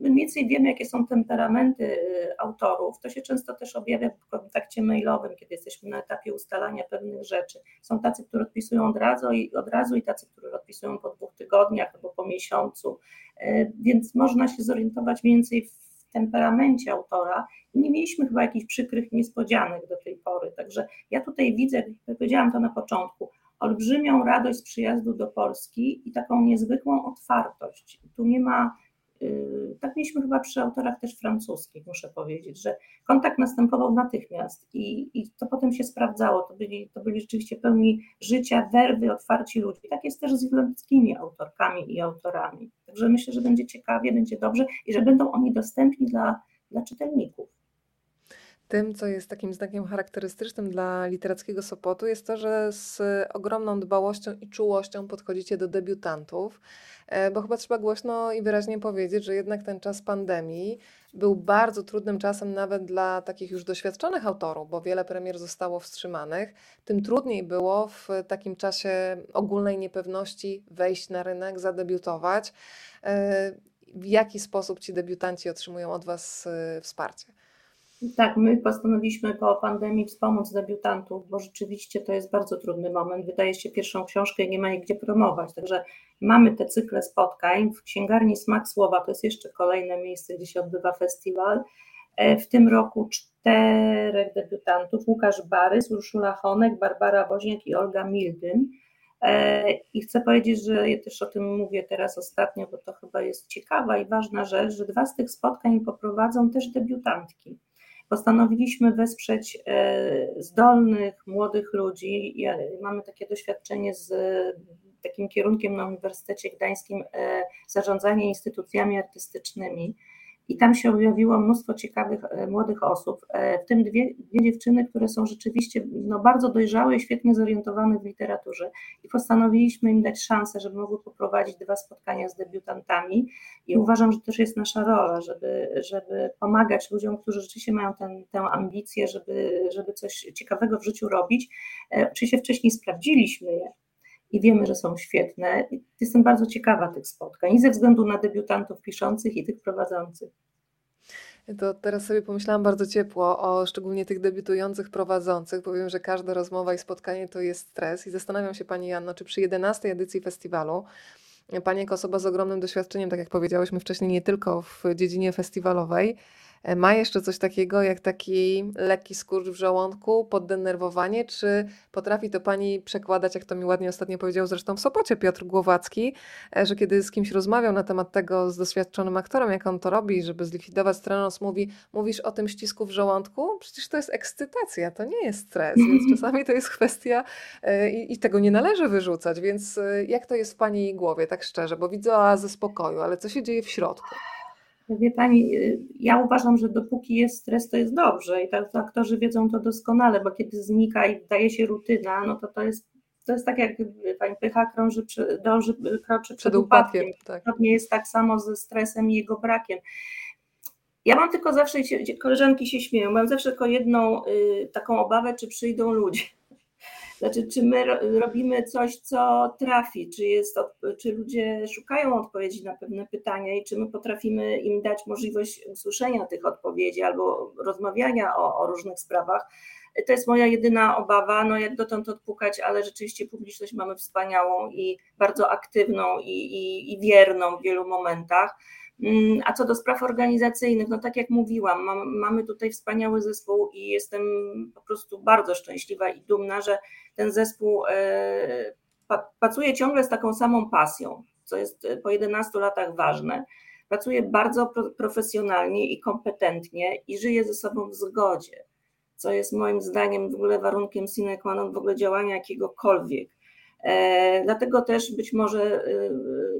S2: My mniej więcej wiemy, jakie są temperamenty e, autorów. To się często też objawia w kontakcie mailowym, kiedy jesteśmy na etapie ustalania pewnych rzeczy. Są tacy, którzy odpisują od razu i, od razu, i tacy, którzy odpisują po dwóch tygodniach albo po miesiącu. E, więc można się zorientować mniej więcej w temperamencie autora i nie mieliśmy chyba jakichś przykrych niespodzianek do tej pory. Także ja tutaj widzę, jak powiedziałam to na początku, olbrzymią radość z przyjazdu do Polski i taką niezwykłą otwartość. Tu nie ma Y, tak mieliśmy chyba przy autorach też francuskich, muszę powiedzieć, że kontakt następował natychmiast i, i to potem się sprawdzało. To byli, to byli rzeczywiście pełni życia, werwy, otwarci ludzie. Tak jest też z irlandzkimi autorkami i autorami. Także myślę, że będzie ciekawie, będzie dobrze i że będą oni dostępni dla, dla czytelników.
S1: Tym, co jest takim znakiem charakterystycznym dla literackiego Sopotu, jest to, że z ogromną dbałością i czułością podchodzicie do debiutantów, e, bo chyba trzeba głośno i wyraźnie powiedzieć, że jednak ten czas pandemii był bardzo trudnym czasem nawet dla takich już doświadczonych autorów, bo wiele premier zostało wstrzymanych. Tym trudniej było w takim czasie ogólnej niepewności wejść na rynek, zadebiutować. E, w jaki sposób ci debiutanci otrzymują od Was e, wsparcie?
S2: Tak, my postanowiliśmy po pandemii wspomóc debiutantów, bo rzeczywiście to jest bardzo trudny moment. Wydaje się pierwszą książkę i nie ma jej gdzie promować. Także mamy te cykle spotkań. W księgarni Smak Słowa to jest jeszcze kolejne miejsce, gdzie się odbywa festiwal. E, w tym roku czterech debiutantów: Łukasz Barys, Urszula Honek, Barbara Woźniak i Olga Mildyn. E, I chcę powiedzieć, że ja też o tym mówię teraz ostatnio, bo to chyba jest ciekawa i ważna rzecz, że dwa z tych spotkań poprowadzą też debiutantki postanowiliśmy wesprzeć e, zdolnych, młodych ludzi. Mamy takie doświadczenie z takim kierunkiem na Uniwersytecie Gdańskim e, zarządzanie instytucjami artystycznymi i tam się objawiło mnóstwo ciekawych e, młodych osób, e, w tym dwie, dwie dziewczyny, które są rzeczywiście no, bardzo dojrzałe i świetnie zorientowane w literaturze i postanowiliśmy im dać szansę, żeby mogły poprowadzić dwa spotkania z debiutantami i uważam, że też jest nasza rola, żeby, żeby pomagać ludziom, którzy rzeczywiście mają ten, tę ambicję, żeby, żeby coś ciekawego w życiu robić. E, oczywiście wcześniej sprawdziliśmy je, i wiemy, że są świetne. Jestem bardzo ciekawa tych spotkań i ze względu na debiutantów piszących i tych prowadzących.
S1: To teraz sobie pomyślałam bardzo ciepło o szczególnie tych debiutujących prowadzących. Powiem, że każda rozmowa i spotkanie to jest stres i zastanawiam się Pani Janno, czy przy 11 edycji festiwalu Pani jako osoba z ogromnym doświadczeniem, tak jak powiedziałyśmy wcześniej, nie tylko w dziedzinie festiwalowej, ma jeszcze coś takiego jak taki lekki skurcz w żołądku, poddenerwowanie, czy potrafi to pani przekładać, jak to mi ładnie ostatnio powiedział zresztą w Sopocie Piotr Głowacki, e, że kiedy z kimś rozmawiał na temat tego z doświadczonym aktorem, jak on to robi, żeby zlikwidować strenos, mówi, mówisz o tym ścisku w żołądku? Przecież to jest ekscytacja, to nie jest stres, więc czasami to jest kwestia e, i, i tego nie należy wyrzucać, więc jak to jest w pani głowie, tak szczerze, bo widzę oazę spokoju, ale co się dzieje w środku?
S2: Wie Pani, y, ja uważam, że dopóki jest stres, to jest dobrze i tak aktorzy wiedzą to doskonale, bo kiedy znika i daje się rutyna, no to to jest, to jest tak jak Pani Pycha krąży, dąży, kroczy przed, przed upadkiem. upadkiem tak. Jest tak samo ze stresem i jego brakiem. Ja mam tylko zawsze, koleżanki się śmieją, mam zawsze tylko jedną y, taką obawę, czy przyjdą ludzie. Znaczy, czy my robimy coś, co trafi, czy, jest, czy ludzie szukają odpowiedzi na pewne pytania i czy my potrafimy im dać możliwość usłyszenia tych odpowiedzi albo rozmawiania o, o różnych sprawach. To jest moja jedyna obawa, no jak dotąd odpukać, ale rzeczywiście publiczność mamy wspaniałą i bardzo aktywną i, i, i wierną w wielu momentach. Mm, a co do spraw organizacyjnych, no tak jak mówiłam, mam, mamy tutaj wspaniały zespół i jestem po prostu bardzo szczęśliwa i dumna, że ten zespół e, pracuje ciągle z taką samą pasją, co jest po 11 latach ważne. Pracuje bardzo profesjonalnie i kompetentnie i żyje ze sobą w zgodzie, co jest moim zdaniem w ogóle warunkiem sine qua non w ogóle działania jakiegokolwiek. E, dlatego też być może e,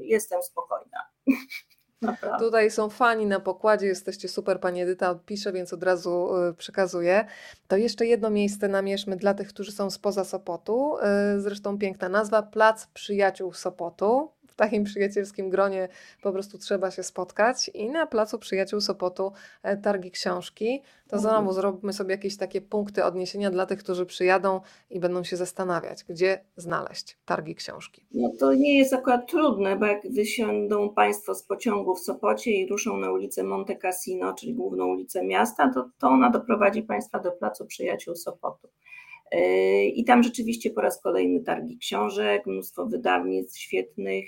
S2: jestem spokojna.
S1: Naprawdę. Tutaj są fani na pokładzie, jesteście super, pani Edyta pisze, więc od razu y, przekazuję. To jeszcze jedno miejsce namierzmy dla tych, którzy są spoza Sopotu. Y, zresztą piękna nazwa, Plac Przyjaciół Sopotu w takim przyjacielskim gronie po prostu trzeba się spotkać i na Placu Przyjaciół Sopotu e, targi książki. To mhm. znowu zrobimy sobie jakieś takie punkty odniesienia dla tych, którzy przyjadą i będą się zastanawiać, gdzie znaleźć targi książki.
S2: No to nie jest akurat trudne, bo jak wysiądą Państwo z pociągu w Sopocie i ruszą na ulicę Monte Cassino, czyli główną ulicę miasta, to, to ona doprowadzi Państwa do Placu Przyjaciół Sopotu. I tam rzeczywiście po raz kolejny targi książek, mnóstwo wydawnictw świetnych.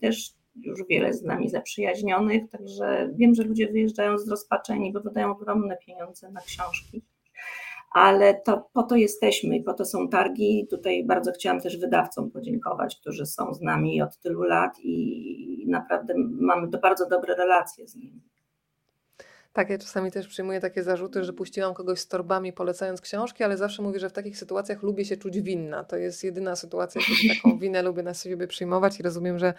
S2: Też już wiele z nami zaprzyjaźnionych, także wiem, że ludzie wyjeżdżają zrozpaczeni, bo wydają ogromne pieniądze na książki ale to po to jesteśmy i po to są targi. Tutaj bardzo chciałam też wydawcom podziękować, którzy są z nami od tylu lat i naprawdę mamy bardzo dobre relacje z nimi.
S1: Tak, ja czasami też przyjmuję takie zarzuty, że puściłam kogoś z torbami polecając książki, ale zawsze mówię, że w takich sytuacjach lubię się czuć winna. To jest jedyna sytuacja, kiedy taką winę lubię na siebie przyjmować i rozumiem, że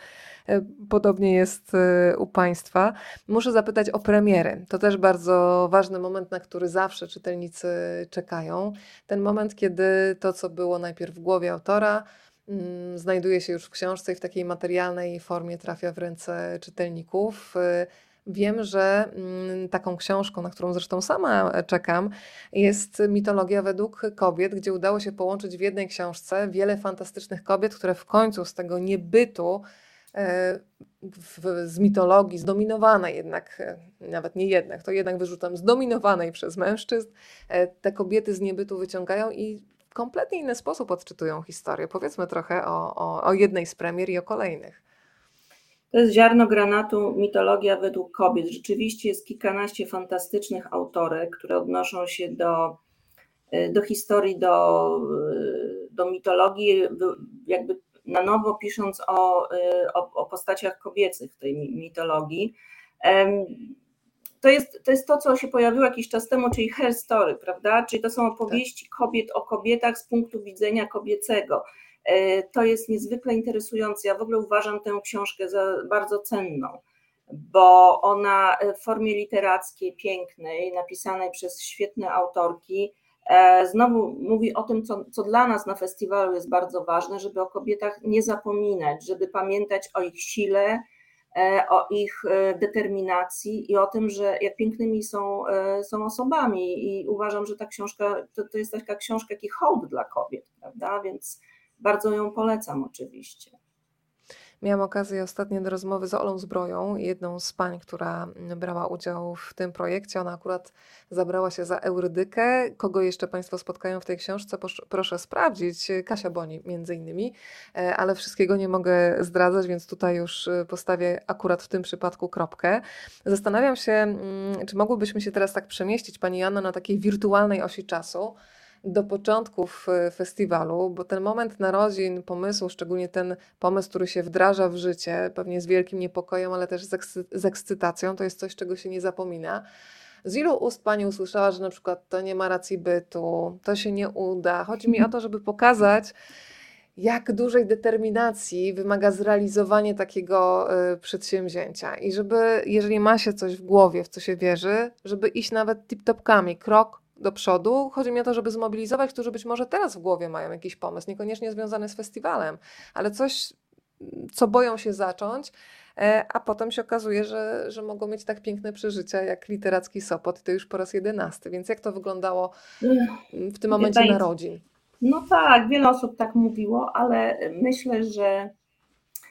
S1: e, podobnie jest e, u Państwa. Muszę zapytać o premiery. To też bardzo ważny moment, na który zawsze czytelnicy czekają. Ten moment, kiedy to, co było najpierw w głowie autora, mm, znajduje się już w książce i w takiej materialnej formie trafia w ręce czytelników. Wiem, że mm, taką książką, na którą zresztą sama e, czekam, jest mitologia według kobiet, gdzie udało się połączyć w jednej książce wiele fantastycznych kobiet, które w końcu z tego niebytu e, w, z mitologii, zdominowanej jednak, e, nawet nie jednak, to jednak wyrzucam, zdominowanej przez mężczyzn, te kobiety z niebytu wyciągają i w kompletnie inny sposób odczytują historię. Powiedzmy trochę o, o, o jednej z premier i o kolejnych.
S2: To jest ziarno granatu, mitologia według kobiet. Rzeczywiście jest kilkanaście fantastycznych autorek, które odnoszą się do, y, do historii, do, y, do mitologii, jakby na nowo pisząc o, y, o, o postaciach kobiecych w tej mitologii. To jest, to jest to, co się pojawiło jakiś czas temu, czyli hair story, prawda? Czyli to są opowieści kobiet o kobietach z punktu widzenia kobiecego. E, to jest niezwykle interesujące. Ja w ogóle uważam tę książkę za bardzo cenną, bo ona w formie literackiej, pięknej, napisanej przez świetne autorki, e, znowu mówi o tym, co, co dla nas na festiwalu jest bardzo ważne, żeby o kobietach nie zapominać, żeby pamiętać o ich sile, e, o ich determinacji i o tym, że jak pięknymi są, są osobami. I uważam, że ta książka to, to jest taka książka, jaki hołd dla kobiet, prawda? Więc bardzo ją polecam oczywiście.
S1: Miałam okazję ostatnio do rozmowy z Olą Zbroją, jedną z pań, która brała udział w tym projekcie. Ona akurat zabrała się za Eurydykę. Kogo jeszcze Państwo spotkają w tej książce, proszę sprawdzić. Kasia Boni między innymi, e, ale wszystkiego nie mogę zdradzać, więc tutaj już e, postawię akurat w tym przypadku kropkę. Zastanawiam się, mm, czy mogłybyśmy się teraz tak przemieścić, Pani Janna, na takiej wirtualnej osi czasu, do początków e, festiwalu, bo ten moment narodzin, pomysłu, szczególnie ten pomysł, który się wdraża w życie, pewnie z wielkim niepokojem, ale też z, ekscy z ekscytacją, to jest coś, czego się nie zapomina. Z ilu ust Pani usłyszała, że na przykład to nie ma racji bytu, to się nie uda? Chodzi mi o to, żeby pokazać, jak dużej determinacji wymaga zrealizowanie takiego y, przedsięwzięcia. I żeby, jeżeli ma się coś w głowie, w co się wierzy, żeby iść nawet tip-topkami, krok do przodu. Chodzi mi o to, żeby zmobilizować, którzy być może teraz w głowie mają jakiś pomysł, niekoniecznie związany z festiwalem, ale coś, co boją się zacząć, e, a potem się okazuje, że, że mogą mieć tak piękne przeżycia jak literacki Sopot, to już po raz jedenasty. Więc jak to wyglądało w tym momencie narodzin?
S2: No tak, wiele osób tak mówiło, ale myślę, że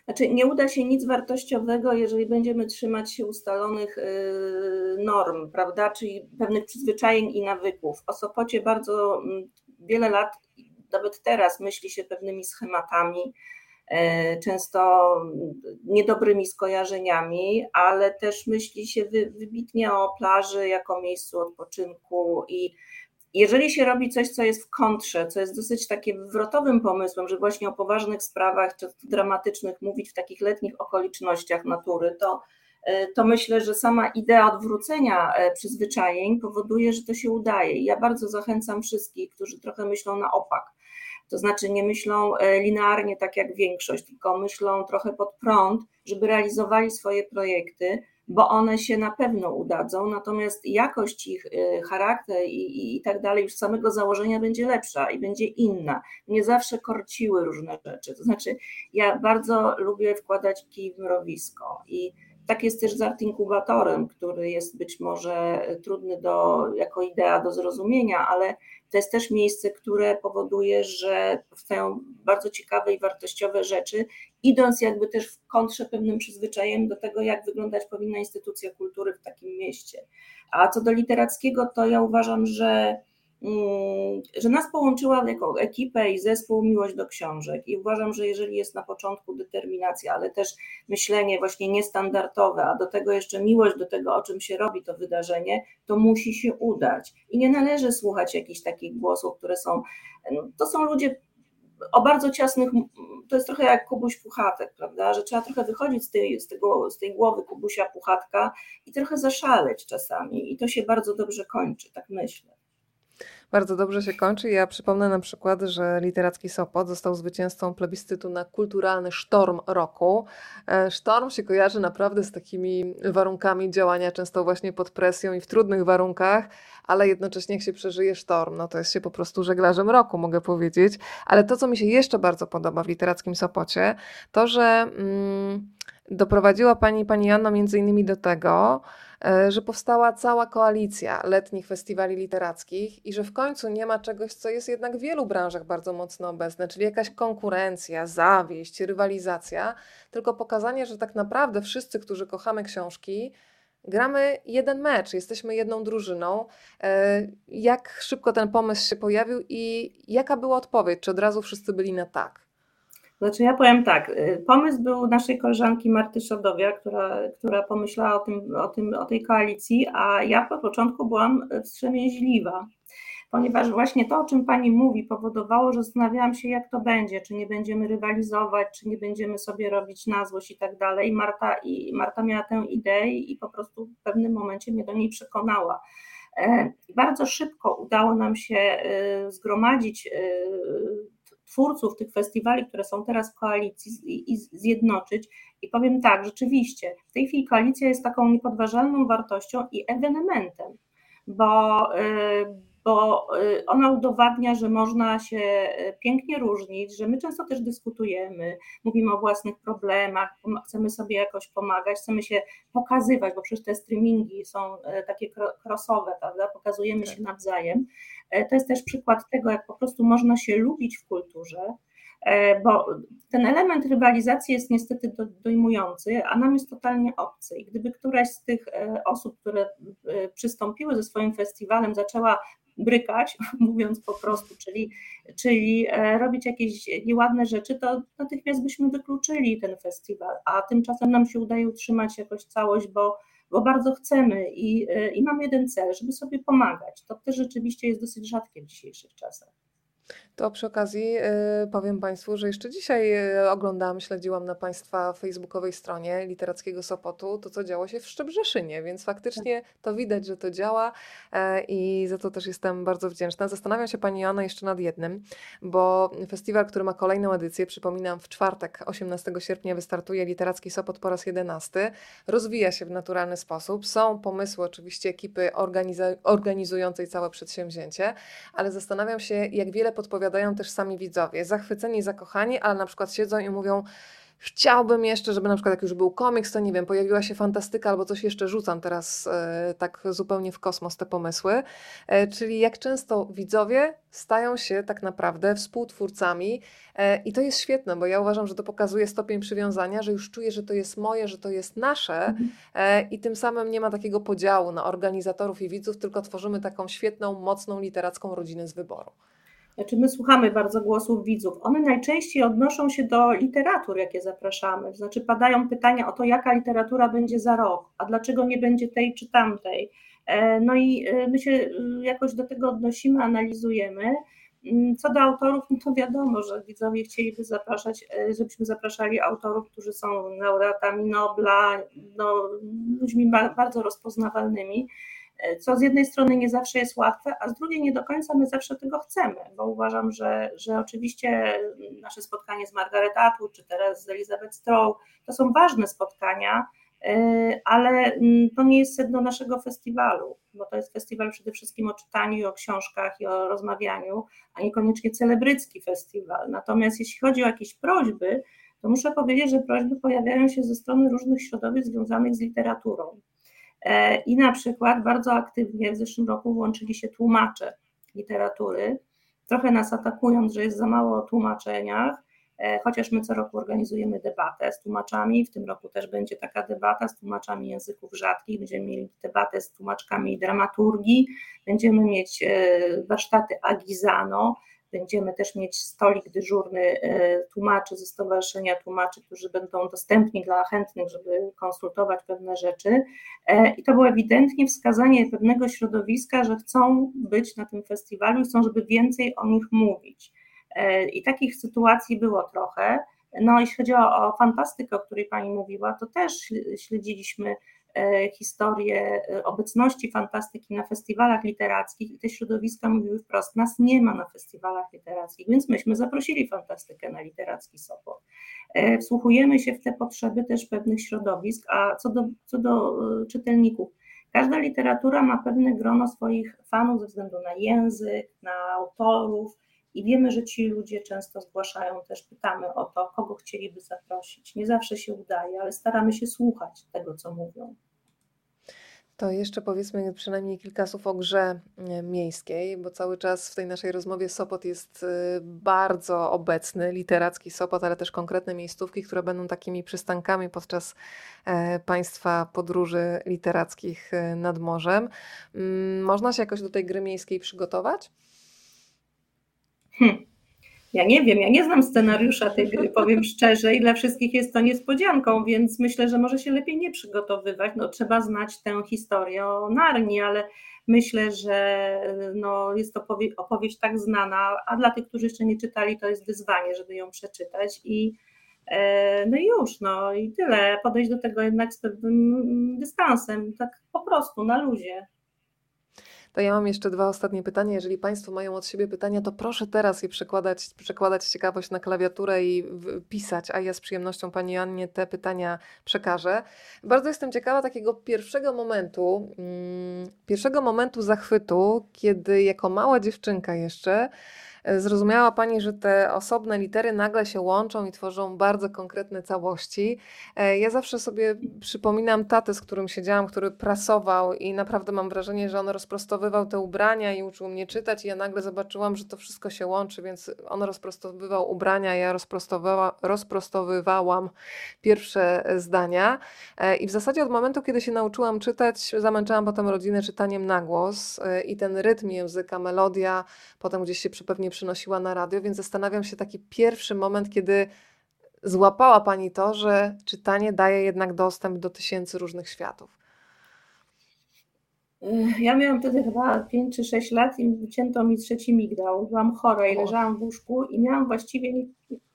S2: znaczy, nie uda się nic wartościowego, jeżeli będziemy trzymać się ustalonych y, norm, prawda, czyli pewnych przyzwyczajeń i nawyków. O Sopocie bardzo mm, wiele lat, nawet teraz, myśli się pewnymi schematami, e, często niedobrymi skojarzeniami, ale też myśli się wybitnie o plaży jako miejscu odpoczynku i jeżeli się robi coś, co jest w kontrze, co jest dosyć takim wywrotowym pomysłem, że właśnie o poważnych sprawach, czy dramatycznych mówić w takich letnich okolicznościach natury, to, e, to myślę, że sama idea odwrócenia e, przyzwyczajeń powoduje, że to się udaje. I ja bardzo zachęcam wszystkich, którzy trochę myślą na opak. To znaczy nie myślą e, linearnie tak jak większość, tylko myślą trochę pod prąd, żeby realizowali swoje projekty bo one się na pewno udadzą, natomiast jakość ich, y, charakter i, i, i tak dalej już z samego założenia będzie lepsza i będzie inna. Nie zawsze korciły różne rzeczy. To znaczy, ja bardzo lubię wkładać kij w mrowisko i tak jest też z art inkubatorem, który jest być może trudny do, jako idea do zrozumienia, ale to jest też miejsce, które powoduje, że powstają bardzo ciekawe i wartościowe rzeczy, idąc jakby też w kontrze pewnym przyzwyczajem do tego, jak wyglądać powinna instytucja kultury w takim mieście. A co do literackiego, to ja uważam, że że nas połączyła jako ekipę i zespół miłość do książek. I uważam, że jeżeli jest na początku determinacja, ale też myślenie właśnie niestandardowe, a do tego jeszcze miłość do tego, o czym się robi to wydarzenie, to musi się udać. I nie należy słuchać jakichś takich głosów, które są, no, to są ludzie o bardzo ciasnych, to jest trochę jak Kubuś Puchatek, prawda, że trzeba trochę wychodzić z tej, z tego, z tej głowy Kubusia Puchatka i trochę zaszaleć czasami. I to się bardzo dobrze kończy, tak myślę
S1: bardzo dobrze się kończy. Ja przypomnę na przykład, że Literacki Sopot został zwycięzcą plebiscytu na kulturalny sztorm roku. E, sztorm się kojarzy naprawdę z takimi warunkami działania, często właśnie pod presją i w trudnych warunkach, ale jednocześnie jak się przeżyje sztorm, no to jest się po prostu żeglarzem roku, mogę powiedzieć. Ale to, co mi się jeszcze bardzo podoba w Literackim Sopocie, to, że mm, doprowadziła Pani, Pani Janno między innymi do tego, że powstała cała koalicja letnich festiwali literackich i że w końcu nie ma czegoś, co jest jednak w wielu branżach bardzo mocno obecne, czyli jakaś konkurencja, zawieść, rywalizacja, tylko pokazanie, że tak naprawdę wszyscy, którzy kochamy książki, gramy jeden mecz, jesteśmy jedną drużyną. E, jak szybko ten pomysł się pojawił i jaka była odpowiedź? Czy od razu wszyscy byli na tak?
S2: Znaczy ja powiem tak, y, pomysł był naszej koleżanki Marty Szodowia, która, która pomyślała o, tym, o, tym, o tej koalicji, a ja po początku byłam wstrzemięźliwa, ponieważ właśnie to, o czym Pani mówi, powodowało, że zastanawiałam się, jak to będzie, czy nie będziemy rywalizować, czy nie będziemy sobie robić na złość i tak dalej. Marta, i Marta miała tę ideę i po prostu w pewnym momencie mnie do niej przekonała. E, bardzo szybko udało nam się y, zgromadzić y, twórców tych festiwali, które są teraz w koalicji i, zjednoczyć. I powiem tak, rzeczywiście, w tej chwili koalicja jest taką niepodważalną wartością i ewenementem, bo, y, bo y, ona udowadnia, że można się y, pięknie różnić, że my często też dyskutujemy, mówimy o własnych problemach, chcemy sobie jakoś pomagać, chcemy się pokazywać, bo przecież te streamingi są takie crossowe, prawda? Pokazujemy tak. się nawzajem. E, to jest też przykład tego, jak po prostu można się lubić w kulturze, e, bo ten element rywalizacji jest niestety dojmujący, a nam jest totalnie obcy. I gdyby któraś z tych e, osób, które przystąpiły ze swoim festiwalem, zaczęła brykać, mówiąc po prostu, czyli, czyli robić jakieś nieładne rzeczy, to natychmiast byśmy wykluczyli ten festiwal, a tymczasem nam się udaje utrzymać jakoś całość, bo bo bardzo chcemy i, i mam jeden cel, żeby sobie pomagać. To też rzeczywiście jest dosyć rzadkie w dzisiejszych czasach.
S1: To przy okazji y, powiem Państwu, że jeszcze dzisiaj y, oglądałam, śledziłam na Państwa facebookowej stronie Literackiego Sopotu to, co działo się w Szczebrzeszynie, więc faktycznie to widać, że to działa e, i za to też jestem bardzo wdzięczna. Zastanawiam się Pani Joanna jeszcze nad jednym, bo festiwal, który ma kolejną edycję, przypominam, w czwartek 18 sierpnia wystartuje Literacki Sopot po raz 11. Rozwija się w naturalny sposób. Są pomysły oczywiście ekipy organizującej całe przedsięwzięcie, ale zastanawiam się, jak wiele podpowiada opowiadają też sami widzowie, zachwyceni, zakochani, ale na przykład siedzą i mówią, Chciałbym jeszcze, żeby na przykład jak już był komiks, to nie wiem, pojawiła się fantastyka albo coś jeszcze rzucam teraz e, tak zupełnie w kosmos te pomysły. E, czyli jak często widzowie stają się tak naprawdę współtwórcami e, i to jest świetne, bo ja uważam, że to pokazuje stopień przywiązania, że już czuję, że to jest moje, że to jest nasze mhm. e, i tym samym nie ma takiego podziału na organizatorów i widzów, tylko tworzymy taką świetną, mocną literacką rodzinę z wyboru
S2: znaczy my słuchamy bardzo głosów widzów, one najczęściej odnoszą się do literatur, jakie zapraszamy. Znaczy padają pytania o to, jaka literatura będzie za rok, a dlaczego nie będzie tej czy tamtej. E, no i e, my się e, jakoś do tego odnosimy, analizujemy. Mm, co do autorów, no to wiadomo, że widzowie chcieliby zapraszać, żebyśmy zapraszali autorów, którzy są laureatami Nobla, no, ludźmi bardzo rozpoznawalnymi co z jednej strony nie zawsze jest łatwe, a z drugiej nie do końca my zawsze tego chcemy, bo uważam, że, że oczywiście nasze spotkanie z Margaret Atwood, czy teraz z Elizabeth Stroh, to są ważne spotkania, y, ale mm, to nie jest sedno naszego festiwalu, bo to jest festiwal przede wszystkim o czytaniu i o książkach i o rozmawianiu, a niekoniecznie celebrycki festiwal. Natomiast jeśli chodzi o jakieś prośby, to muszę powiedzieć, że prośby pojawiają się ze strony różnych środowisk związanych z literaturą. E, I na przykład bardzo aktywnie w zeszłym roku włączyli się tłumacze literatury, trochę nas atakując, że jest za mało o tłumaczeniach, E, chociaż my co roku organizujemy debatę z tłumaczami, w tym roku też będzie taka debata z tłumaczami języków rzadkich, będziemy mieli debatę z tłumaczkami dramaturgii, będziemy mieć e, warsztaty Agizano, Będziemy też mieć stolik dyżurny e, tłumaczy ze Stowarzyszenia Tłumaczy, którzy będą dostępni dla chętnych, żeby konsultować pewne rzeczy. I to było ewidentnie wskazanie pewnego środowiska, że chcą być na tym festiwalu i chcą, żeby więcej o nich mówić. E, I takich sytuacji było trochę. No, jeśli chodzi o, o fantastykę, o której Pani mówiła, to też śledziliśmy e, historię e, obecności fantastyki na festiwalach literackich i te środowiska mówiły wprost, nas nie ma na festiwalach literackich, więc myśmy zaprosili fantastykę na literacki Sopot. Wsłuchujemy się w te potrzeby też pewnych środowisk, a co do, co do czytelników, każda literatura ma pewne grono swoich fanów ze względu na język, na autorów, i wiemy, że ci ludzie często zgłaszają też, pytamy o to, kogo chcieliby zaprosić. Nie zawsze się udaje, ale staramy się słuchać tego, co mówią.
S1: To jeszcze powiedzmy przynajmniej kilka słów o grze e, miejskiej, bo cały czas w tej naszej rozmowie Sopot jest e, bardzo obecny, literacki Sopot, ale też konkretne miejscówki, które będą takimi przystankami podczas e, Państwa podróży literackich nad morzem. Mm, można się jakoś do tej gry miejskiej przygotować?
S2: Hm. Ja nie wiem, ja nie znam scenariusza tej gry, powiem szczerze, i dla wszystkich jest to niespodzianką, więc myślę, że może się lepiej nie przygotowywać. No, trzeba znać tę historię o Narni, ale myślę, że no, jest to opowieść tak znana, a dla tych, którzy jeszcze nie czytali, to jest wyzwanie, żeby ją przeczytać. I e, no już, no i tyle. Podejść do tego jednak z pewnym dystansem, tak po prostu, na luzie.
S1: To ja mam jeszcze dwa ostatnie pytania. Jeżeli Państwo mają od siebie pytania, to proszę teraz je przekładać, przekładać ciekawość na klawiaturę i pisać, a ja z przyjemnością Pani Annie te pytania przekażę. Bardzo jestem ciekawa takiego pierwszego momentu, mm, pierwszego momentu zachwytu, kiedy jako mała dziewczynka jeszcze zrozumiała Pani, że te osobne litery nagle się łączą i tworzą bardzo konkretne całości. E, ja zawsze sobie przypominam tatę, z którym siedziałam, który prasował i naprawdę mam wrażenie, że on rozprostowywał te ubrania i uczył mnie czytać i ja nagle zobaczyłam, że to wszystko się łączy, więc on rozprostowywał ubrania, ja rozprostowywała, rozprostowywałam pierwsze zdania e, i w zasadzie od momentu, kiedy się nauczyłam czytać, zamęczałam potem rodzinę czytaniem na głos e, i ten rytm języka, melodia, potem gdzieś się pewnie przynosiła na radio, więc zastanawiam się taki pierwszy moment, kiedy złapała Pani to, że czytanie daje jednak dostęp do tysięcy różnych światów.
S2: Ja miałam wtedy chyba 5 czy 6 lat i wycięto mi trzeci migdał. Byłam chora i leżałam w łóżku i miałam właściwie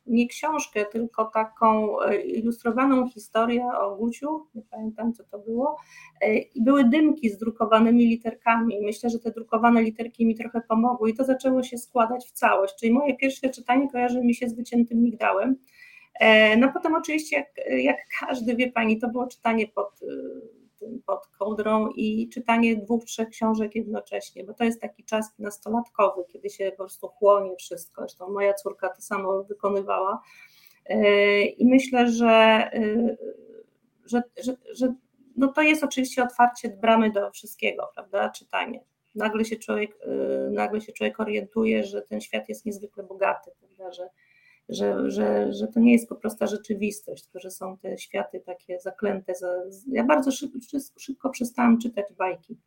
S2: nie książkę, tylko taką e, ilustrowaną historię o Guciu, nie pamiętam co to było, e, i były dymki z drukowanymi literkami. Myślę, że te drukowane literki mi trochę pomogły i to zaczęło się składać w całość. Czyli moje pierwsze czytanie kojarzy mi się z wyciętym migdałem. E, no potem oczywiście, jak, jak każdy wie Pani, to było czytanie pod pod kołdrą i czytanie dwóch, trzech książek jednocześnie, bo to jest taki czas nastolatkowy, kiedy się po prostu chłonie wszystko. Zresztą moja córka to samo wykonywała. E, I myślę, że, e, że, że, że no to jest oczywiście otwarcie bramy do wszystkiego, prawda? Czytanie. Nagle się człowiek, e, nagle się człowiek orientuje, że ten świat jest niezwykle bogaty, prawda? Że, że, że, że to nie jest po prostu rzeczywistość, tylko że są te światy takie zaklęte. Za... Ja bardzo szybko, szybko przestałam czytać bajki.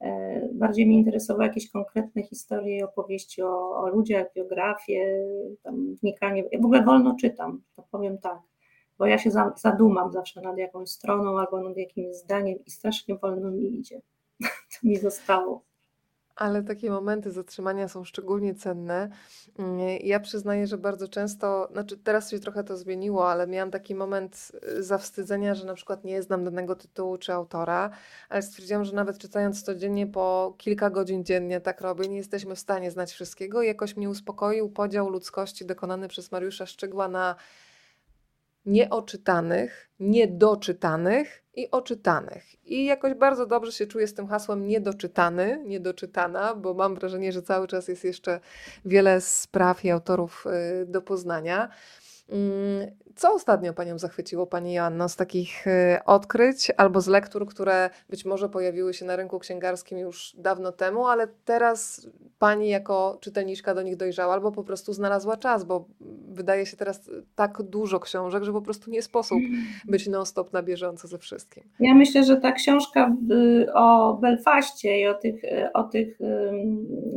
S2: E, bardziej mnie interesowały jakieś konkretne historie opowieści o, o ludziach, biografie, tam wnikanie. Ja w ogóle wolno czytam, to powiem tak, bo ja się zadumam zawsze nad jakąś stroną albo nad jakimś zdaniem i strasznie wolno mi idzie. To mi zostało
S1: ale takie momenty zatrzymania są szczególnie cenne. Mm, ja przyznaję, że bardzo często, znaczy teraz się trochę to zmieniło, ale miałam taki moment y, zawstydzenia, że na przykład nie znam danego tytułu czy autora, ale stwierdziłam, że nawet czytając codziennie po kilka godzin dziennie tak robię, nie jesteśmy w stanie znać wszystkiego. Jakoś mnie uspokoił podział ludzkości dokonany przez Mariusza Szczygła na nieoczytanych, niedoczytanych i oczytanych. I jakoś bardzo dobrze się czuję z tym hasłem niedoczytany, niedoczytana, bo mam wrażenie, że cały czas jest jeszcze wiele spraw i autorów y, do poznania. Mm, co ostatnio Panią zachwyciło, Pani Joanno, z takich y, odkryć albo z lektur, które być może pojawiły się na rynku księgarskim już dawno temu, ale teraz Pani jako czytelniczka do nich dojrzała albo po prostu znalazła czas, bo wydaje się teraz tak dużo książek, że po prostu nie sposób być non-stop na bieżąco ze wszystkim.
S2: Ja myślę, że ta książka o Belfaście i o tych, y, o tych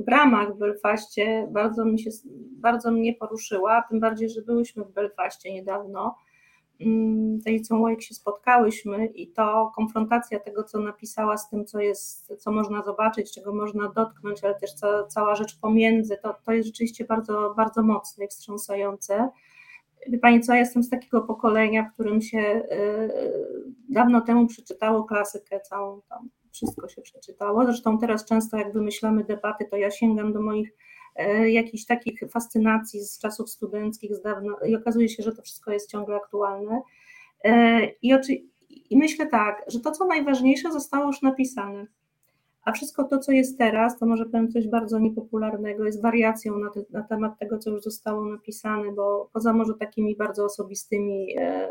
S2: bramach w Belfaście bardzo, mi się, bardzo mnie poruszyła, tym bardziej, że byłyśmy w Belfaście niedawno Mm, Tajicą jak się spotkałyśmy i to konfrontacja tego, co napisała z tym, co jest, co można zobaczyć, czego można dotknąć, ale też ca, cała rzecz pomiędzy, to, to jest rzeczywiście bardzo, bardzo mocne i wstrząsające. Wie Pani co, ja jestem z takiego pokolenia, w którym się yy, dawno temu przeczytało klasykę całą, tam wszystko się przeczytało. Zresztą teraz często jak wymyślamy debaty, to ja sięgam do moich jakichś takich fascynacji z czasów studenckich z dawna i okazuje się, że to wszystko jest ciągle aktualne. E, I, oczy, I myślę tak, że to, co najważniejsze, zostało już napisane. A wszystko to, co jest teraz, to może powiem coś bardzo niepopularnego, jest wariacją na, te, na temat tego, co już zostało napisane, bo poza może takimi bardzo osobistymi e,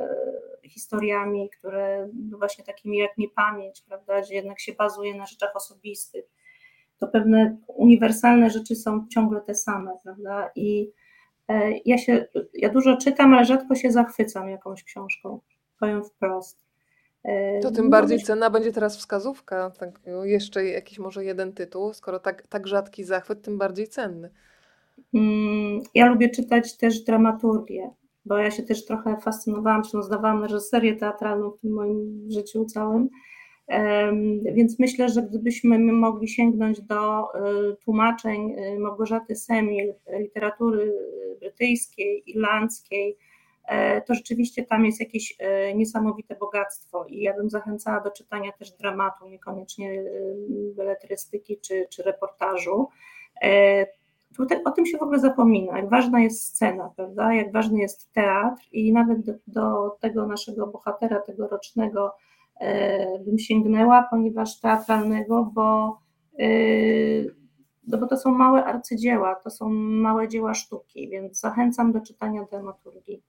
S2: historiami, które no właśnie takimi jak niepamięć, prawda, gdzie jednak się bazuje na rzeczach osobistych, to pewne uniwersalne rzeczy są ciągle te same, prawda? I e, ja się, ja dużo czytam, ale rzadko się zachwycam jakąś książką, powiem wprost.
S1: E, to tym bardziej cena będzie teraz wskazówka, tak, jeszcze jakiś może jeden tytuł, skoro tak, tak rzadki zachwyt, tym bardziej cenny.
S2: Mm, ja lubię czytać też dramaturgię, bo ja się też trochę fascynowałam, czy no zdawałam reżyserię teatralną w tym moim życiu całym więc myślę, że gdybyśmy mogli sięgnąć do e, tłumaczeń e, Małgorzaty Semil, literatury brytyjskiej, irlandzkiej, e, to rzeczywiście tam jest jakieś niesamowite bogactwo i ja bym zachęcała do czytania też dramatu, niekoniecznie beletrystyki czy, czy reportażu. Tutaj o tym się w ogóle zapomina, jak ważna jest scena, prawda? jak ważny jest teatr i nawet do, do tego naszego bohatera tegorocznego E, bym sięgnęła, ponieważ teatralnego, bo, e, no bo to są małe arcydzieła, to są małe dzieła sztuki, więc zachęcam do czytania dramaturgii.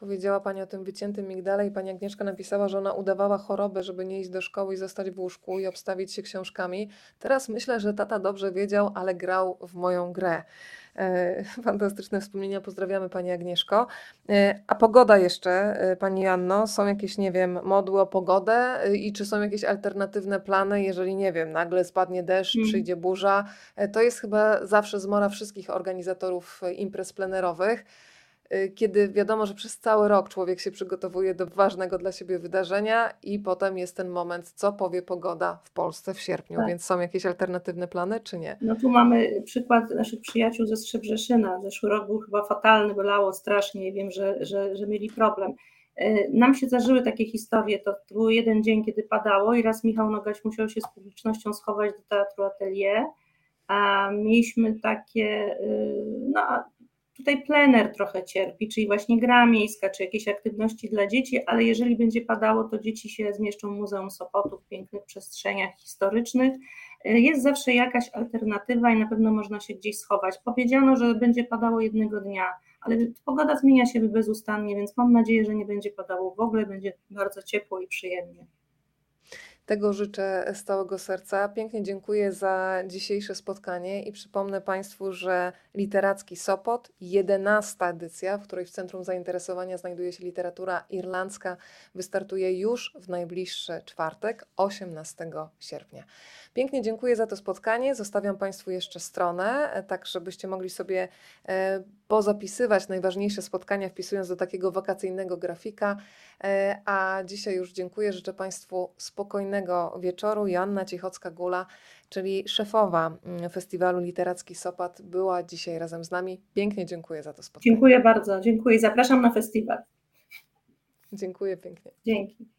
S1: Powiedziała Pani o tym wyciętym migdale i Pani Agnieszka napisała, że ona udawała chorobę, żeby nie iść do szkoły i zostać w łóżku i obstawić się książkami. Teraz myślę, że tata dobrze wiedział, ale grał w moją grę. E, fantastyczne wspomnienia, pozdrawiamy Pani Agnieszko. E, a pogoda jeszcze, e, Pani Janno, są jakieś, nie wiem, modły o pogodę i czy są jakieś alternatywne plany, jeżeli, nie wiem, nagle spadnie deszcz, hmm. przyjdzie burza. To jest chyba zawsze zmora wszystkich organizatorów imprez plenerowych. Y, kiedy wiadomo, że przez cały rok człowiek się przygotowuje do ważnego dla siebie wydarzenia i potem jest ten moment, co powie pogoda w Polsce w sierpniu. Tak. Więc są jakieś alternatywne plany, czy nie?
S2: No tu mamy przykład naszych przyjaciół ze Strzebrzeszyna. Zeszły rok był chyba fatalny, bo lało strasznie i wiem, że, że, że mieli problem. Y, nam się zdarzyły takie historie, to, to był jeden dzień, kiedy padało i raz Michał Nogaś musiał się z publicznością schować do teatru Atelier, a mieliśmy takie, y, no Tutaj plener trochę cierpi, czyli właśnie gra miejska, czy jakieś aktywności dla dzieci, ale jeżeli będzie padało, to dzieci się zmieszczą w Muzeum Sopotu w pięknych przestrzeniach historycznych. Jest zawsze jakaś alternatywa i na pewno można się gdzieś schować. Powiedziano, że będzie padało jednego dnia, ale pogoda zmienia się bezustannie, więc mam nadzieję, że nie będzie padało w ogóle, będzie bardzo ciepło i przyjemnie.
S1: Tego życzę z całego serca. Pięknie dziękuję za dzisiejsze spotkanie i przypomnę Państwu, że Literacki Sopot, 11 edycja, w której w centrum zainteresowania znajduje się literatura irlandzka, wystartuje już w najbliższy czwartek, 18 sierpnia. Pięknie dziękuję za to spotkanie. Zostawiam Państwu jeszcze stronę, tak żebyście mogli sobie e, pozapisywać najważniejsze spotkania, wpisując do takiego wakacyjnego grafika. E, a dzisiaj już dziękuję. Życzę Państwu spokojnego wieczoru. Joanna Cichocka-Gula, czyli szefowa mm, Festiwalu Literacki Sopat, była dzisiaj razem z nami. Pięknie dziękuję za to spotkanie.
S2: Dziękuję bardzo. Dziękuję. Zapraszam na festiwal.
S1: Dziękuję pięknie.
S2: Dzięki.